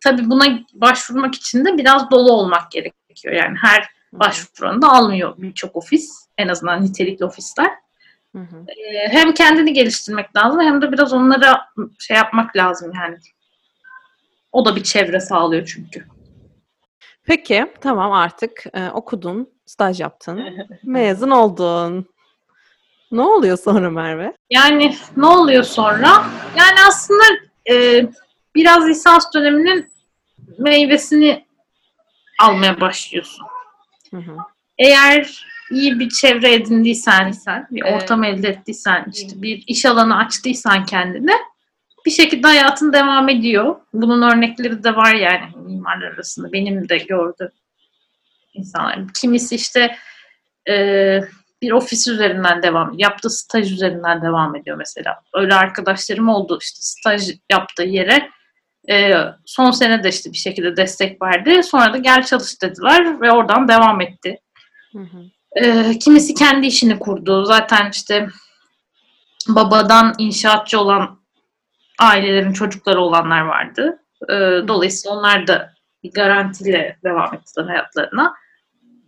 tabii buna başvurmak için de biraz dolu olmak gerekiyor. Yani her başvuranı da almıyor birçok ofis. En azından nitelikli ofisler. Hı hı. E, hem kendini geliştirmek lazım hem de biraz onlara şey yapmak lazım yani. O da bir çevre sağlıyor çünkü. Peki tamam artık e, okudun, staj yaptın, mezun oldun. Ne oluyor sonra Merve? Yani ne oluyor sonra? Yani aslında e, biraz lisans döneminin meyvesini almaya başlıyorsun. Hı hı. Eğer iyi bir çevre edindiysen, sen, bir Evet. ortam elde ettiysen, işte bir iş alanı açtıysan kendine bir şekilde hayatın devam ediyor. Bunun örnekleri de var yani mimarlar arasında. Benim de gördüğüm insanlar. Kimisi işte e, bir ofis üzerinden devam, yaptığı staj üzerinden devam ediyor mesela. Öyle arkadaşlarım oldu işte staj yaptığı yere e, son sene de işte bir şekilde destek verdi. Sonra da gel çalış dediler ve oradan devam etti. Hı hı. Ee, kimisi kendi işini kurdu. Zaten işte babadan inşaatçı olan ailelerin çocukları olanlar vardı. Ee, dolayısıyla onlar da bir garantiyle devam ettiler hayatlarına.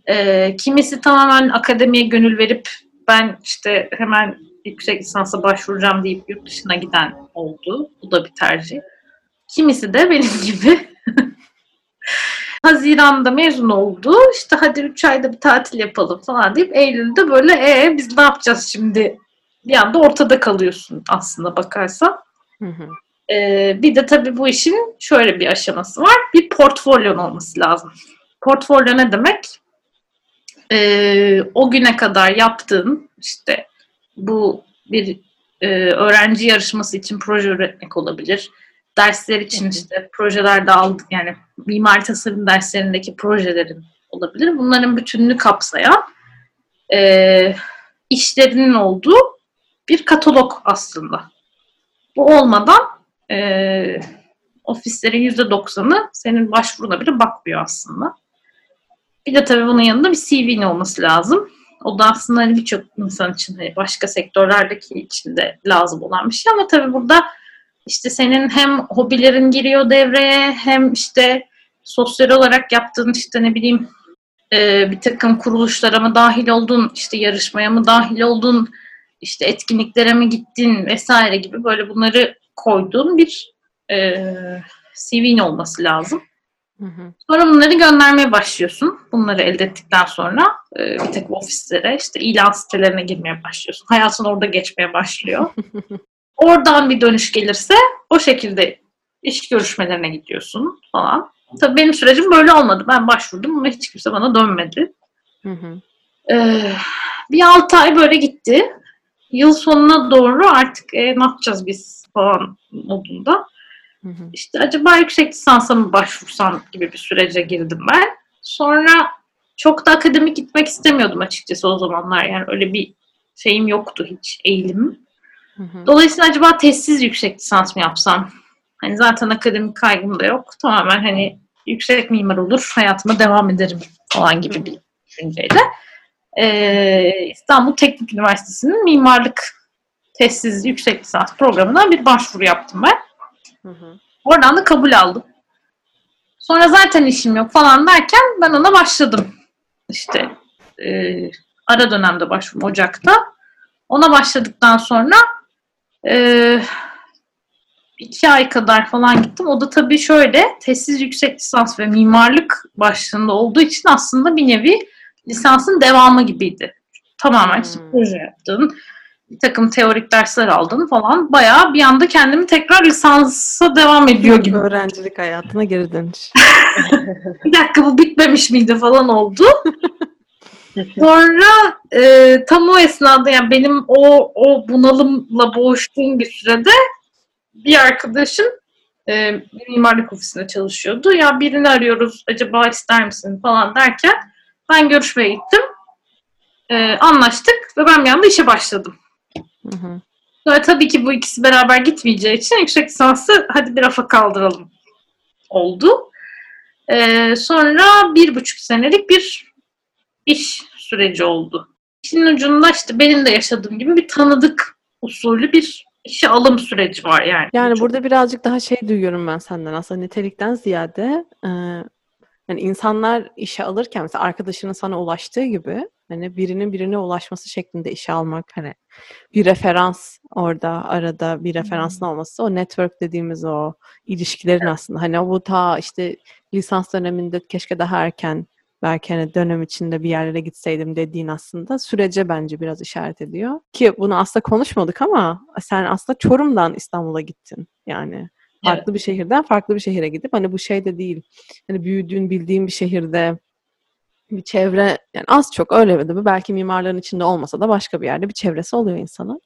Ee, kimisi tamamen akademiye gönül verip ben işte hemen yüksek lisansa başvuracağım deyip yurt dışına giden oldu. Bu da bir tercih. Kimisi de benim gibi Haziran'da mezun oldu. İşte hadi 3 ayda bir tatil yapalım falan deyip Eylül'de böyle e biz ne yapacağız şimdi? Bir anda ortada kalıyorsun aslında bakarsan. Hı hı. Ee, bir de tabii bu işin şöyle bir aşaması var. Bir portfolyon olması lazım. Portfolyo ne demek? Ee, o güne kadar yaptığın işte bu bir e, öğrenci yarışması için proje üretmek olabilir. Dersler için işte projelerde aldık yani mimari tasarım derslerindeki projelerin olabilir. Bunların bütününü kapsayan e, işlerinin olduğu bir katalog aslında. Bu olmadan e, ofislerin yüzde doksanı senin başvuruna bile bakmıyor aslında. Bir de tabii bunun yanında bir CV'nin olması lazım. O da aslında hani birçok insan için hani başka sektörlerdeki için de lazım olan bir şey ama tabii burada işte senin hem hobilerin giriyor devreye hem işte sosyal olarak yaptığın işte ne bileyim e, bir takım kuruluşlara mı dahil oldun, işte yarışmaya mı dahil oldun, işte etkinliklere mi gittin vesaire gibi böyle bunları koyduğun bir e, CV'nin olması lazım. Hı hı. Sonra bunları göndermeye başlıyorsun. Bunları elde ettikten sonra e, bir takım ofislere, işte ilan sitelerine girmeye başlıyorsun. Hayatın orada geçmeye başlıyor. Oradan bir dönüş gelirse o şekilde iş görüşmelerine gidiyorsun falan. Tabii benim sürecim böyle olmadı. Ben başvurdum ama hiç kimse bana dönmedi. Hı hı. Ee, bir 6 ay böyle gitti. Yıl sonuna doğru artık e, ne yapacağız biz falan modunda. Hı hı. İşte acaba yüksek lisansa mı başvursam gibi bir sürece girdim ben. Sonra çok da akademik gitmek istemiyordum açıkçası o zamanlar. Yani öyle bir şeyim yoktu hiç eğilimim. Hı hı. Dolayısıyla acaba testsiz yüksek lisans mı yapsam? Hani zaten akademik kaygım da yok. Tamamen hani yüksek mimar olur, hayatıma devam ederim falan gibi bir düşünceyle. Ee, İstanbul Teknik Üniversitesi'nin mimarlık testsiz yüksek lisans programına bir başvuru yaptım ben. Hı hı. Oradan da kabul aldım. Sonra zaten işim yok falan derken ben ona başladım. İşte e, ara dönemde başvurum Ocak'ta. Ona başladıktan sonra e, iki ay kadar falan gittim. O da tabii şöyle testsiz yüksek lisans ve mimarlık başlığında olduğu için aslında bir nevi lisansın devamı gibiydi. Tamamen Hmm. proje yaptın. Bir takım teorik dersler aldım falan. Bayağı bir anda kendimi tekrar lisansa devam ediyor gibi. Öğrencilik hayatına geri dönüş. bir dakika bu bitmemiş miydi falan oldu. Sonra e, tam o esnada yani benim o o bunalımla boğuştuğum bir sürede bir arkadaşım e, bir mimarlık ofisinde çalışıyordu. Ya birini arıyoruz acaba ister misin falan derken ben görüşmeye gittim. E, anlaştık ve ben bir anda işe başladım. Hı hı. Sonra tabii ki bu ikisi beraber gitmeyeceği için yüksek lisansı hadi bir rafa kaldıralım oldu. Ee, sonra bir buçuk senelik bir iş süreci oldu. İşin ucunda işte benim de yaşadığım gibi bir tanıdık usulü bir işe alım süreci var yani. Yani Çok- burada birazcık daha şey duyuyorum ben senden aslında nitelikten ziyade e, yani insanlar işe alırken mesela arkadaşının sana ulaştığı gibi hani birinin birine ulaşması şeklinde işe almak hani bir referans orada arada bir referansın olması o network dediğimiz o ilişkilerin aslında hani bu ta işte lisans döneminde keşke daha erken belki hani dönem içinde bir yerlere gitseydim dediğin aslında sürece bence biraz işaret ediyor. Ki bunu aslında konuşmadık ama sen aslında Çorum'dan İstanbul'a gittin. Yani farklı bir şehirden farklı bir şehire gidip hani bu şey de değil. Hani büyüdüğün, bildiğin bir şehirde bir çevre yani az çok öyle de belki mimarların içinde olmasa da başka bir yerde bir çevresi oluyor insanın.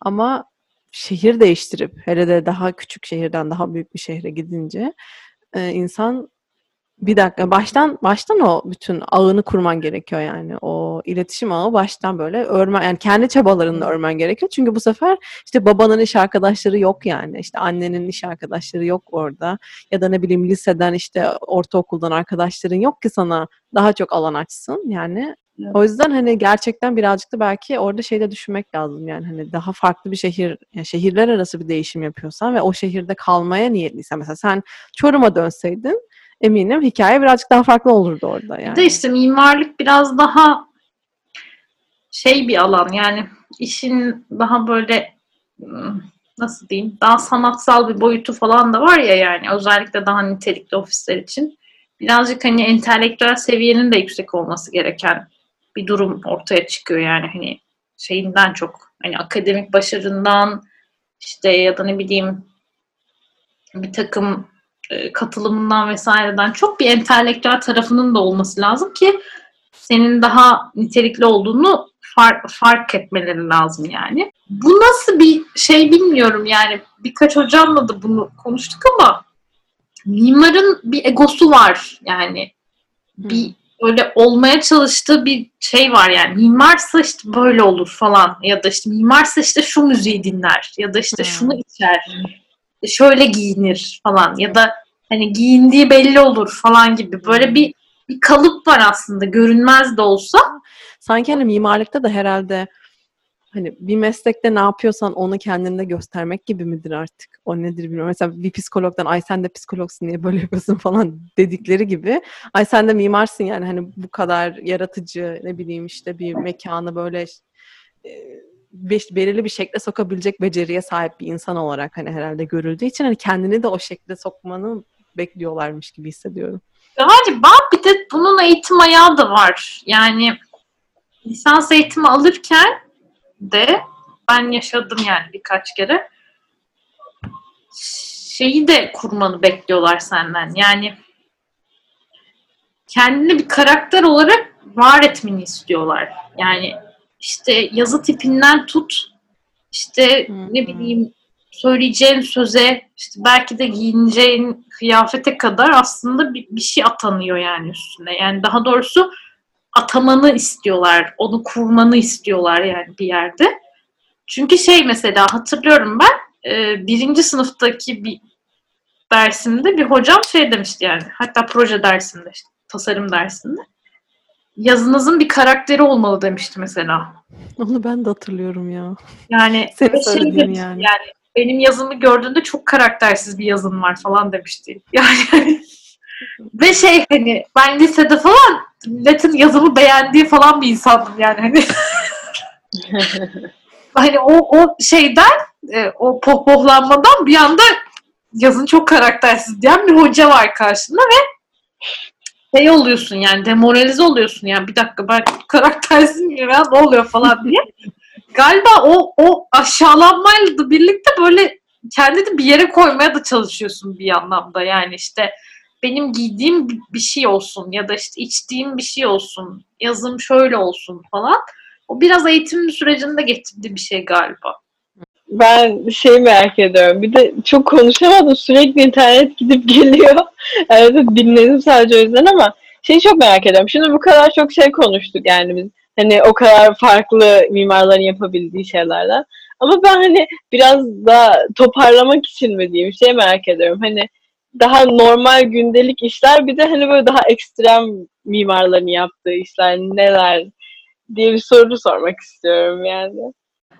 Ama şehir değiştirip hele de daha küçük şehirden daha büyük bir şehre gidince e, insan bir dakika baştan baştan o bütün ağını kurman gerekiyor yani. O iletişim ağı baştan böyle örmen yani kendi çabalarınla örmen gerekiyor. Çünkü bu sefer işte babanın iş arkadaşları yok yani. İşte annenin iş arkadaşları yok orada. Ya da ne bileyim liseden işte ortaokuldan arkadaşların yok ki sana daha çok alan açsın yani. Evet. o yüzden hani gerçekten birazcık da belki orada şeyde düşünmek lazım yani. Hani daha farklı bir şehir yani şehirler arası bir değişim yapıyorsan ve o şehirde kalmaya niyetliysen. Mesela sen Çorum'a dönseydin eminim hikaye birazcık daha farklı olurdu orada Bir yani. de işte mimarlık biraz daha şey bir alan. Yani işin daha böyle nasıl diyeyim daha sanatsal bir boyutu falan da var ya yani. Özellikle daha nitelikli ofisler için. Birazcık hani entelektüel seviyenin de yüksek olması gereken bir durum ortaya çıkıyor yani. Hani şeyinden çok hani akademik başarından işte ya da ne bileyim bir takım katılımından vesaireden çok bir entelektüel tarafının da olması lazım ki senin daha nitelikli olduğunu fark, fark etmeleri lazım yani. Bu nasıl bir şey bilmiyorum yani. Birkaç hocamla da bunu konuştuk ama mimarın bir egosu var yani. Bir öyle olmaya çalıştığı bir şey var yani. Mimarsa işte böyle olur falan ya da işte mimarsa işte şu müziği dinler ya da işte şunu içer şöyle giyinir falan ya da hani giyindiği belli olur falan gibi böyle bir bir kalıp var aslında görünmez de olsa Sanki hani mimarlıkta da herhalde hani bir meslekte ne yapıyorsan onu kendinde göstermek gibi midir artık? O nedir bilmiyorum. Mesela bir psikologdan ay sen de psikologsun niye böyle yapıyorsun falan dedikleri gibi. Ay sen de mimarsın yani hani bu kadar yaratıcı ne bileyim işte bir mekanı böyle beş- belirli bir şekle sokabilecek beceriye sahip bir insan olarak hani herhalde görüldüğü için hani kendini de o şekle sokmanı bekliyorlarmış gibi hissediyorum. Galiba bir de bunun eğitim ayağı da var. Yani lisans eğitimi alırken de ben yaşadım yani birkaç kere. Şeyi de kurmanı bekliyorlar senden. Yani kendini bir karakter olarak var etmeni istiyorlar. Yani işte yazı tipinden tut işte ne hı. bileyim söyleyeceğin söze işte belki de giyineceğin kıyafete kadar aslında bir, bir şey atanıyor yani üstüne. Yani daha doğrusu atamanı istiyorlar. Onu kurmanı istiyorlar yani bir yerde. Çünkü şey mesela hatırlıyorum ben e, birinci sınıftaki bir dersimde bir hocam şey demişti yani hatta proje dersinde işte, tasarım dersinde yazınızın bir karakteri olmalı demişti mesela. Onu ben de hatırlıyorum ya. Yani Senin ve şey demişti, yani. yani benim yazımı gördüğünde çok karaktersiz bir yazım var falan demişti. Yani ve şey hani ben lisede falan milletin yazımı beğendiği falan bir insandım yani hani hani o o şeyden e, o pohpohlanmadan bir anda yazın çok karaktersiz diyen bir hoca var karşında ve şey oluyorsun yani demoralize oluyorsun yani bir dakika ben karaktersiz miyim ya ne oluyor falan diye. galiba o o aşağılanmayla birlikte böyle kendini bir yere koymaya da çalışıyorsun bir anlamda. Yani işte benim giydiğim bir şey olsun ya da işte içtiğim bir şey olsun, yazım şöyle olsun falan. O biraz eğitim sürecinde getirdiği bir şey galiba. Ben şey merak ediyorum. Bir de çok konuşamadım. Sürekli internet gidip geliyor. Evet dinledim sadece o yüzden ama şeyi çok merak ediyorum. Şimdi bu kadar çok şey konuştuk yani biz. Hani o kadar farklı mimarların yapabildiği şeylerden. Ama ben hani biraz daha toparlamak için mi diyeyim şey merak ediyorum. Hani daha normal gündelik işler bir de hani böyle daha ekstrem mimarların yaptığı işler neler diye bir soru sormak istiyorum yani.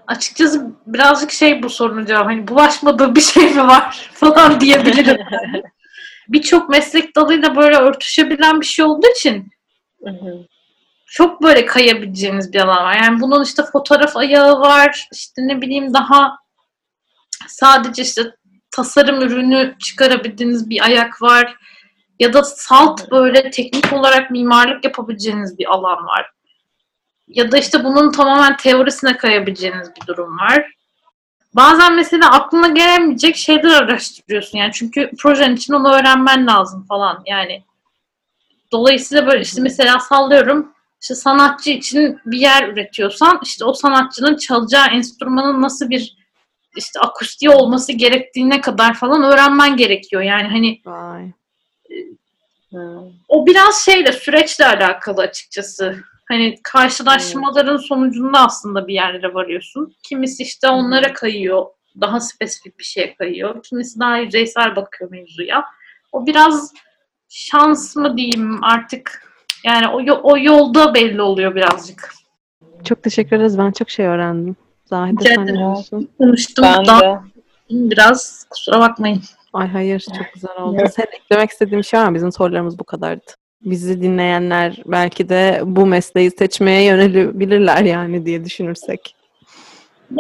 Açıkçası birazcık şey bu sorunun cevabı. Hani bulaşmadığı bir şey mi var falan diyebilirim. Birçok meslek dalıyla böyle örtüşebilen bir şey olduğu için. Çok böyle kayabileceğiniz bir alan var. Yani bunun işte fotoğraf ayağı var. işte ne bileyim daha sadece işte tasarım ürünü çıkarabildiğiniz bir ayak var. Ya da salt böyle teknik olarak mimarlık yapabileceğiniz bir alan var. Ya da işte bunun tamamen teorisine kayabileceğiniz bir durum var. Bazen mesela aklına gelemeyecek şeyler araştırıyorsun yani çünkü projen için onu öğrenmen lazım falan yani. Dolayısıyla böyle işte mesela sallıyorum işte sanatçı için bir yer üretiyorsan işte o sanatçının çalacağı enstrümanın nasıl bir işte akustiği olması gerektiğine kadar falan öğrenmen gerekiyor. Yani hani Vay. Hı. o biraz şeyle süreçle alakalı açıkçası. Hani karşılaşmaların sonucunda aslında bir yerlere varıyorsun. Kimisi işte onlara kayıyor. Daha spesifik bir şeye kayıyor. Kimisi daha yüzeysel bakıyor mevzuya. O biraz şans mı diyeyim artık. Yani o, o yolda belli oluyor birazcık. Çok teşekkür ederiz. Ben çok şey öğrendim. Zahide sen ne diyorsun? Konuştum Ben da de. biraz kusura bakmayın. Ay hayır çok güzel oldu. Sen eklemek istediğim şey var mı? Bizim sorularımız bu kadardı. Bizi dinleyenler belki de bu mesleği seçmeye yönelebilirler yani diye düşünürsek.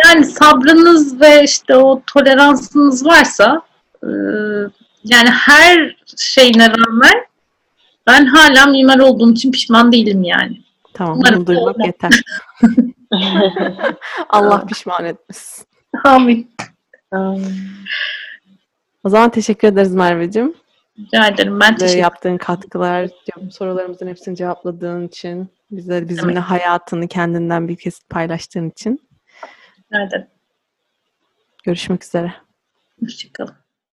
Yani sabrınız ve işte o toleransınız varsa yani her şeyine rağmen ben hala mimar olduğum için pişman değilim yani. Tamam Umarım bunu duymak olmaz. yeter. Allah pişman etmesin. Amin. O zaman teşekkür ederiz Merveciğim. Rica ederim. Ben teşekkür yaptığın katkılar, sorularımızın hepsini cevapladığın için, bize bizimle hayatını kendinden bir kesit paylaştığın için. ederim. Görüşmek üzere. Hoşçakalın.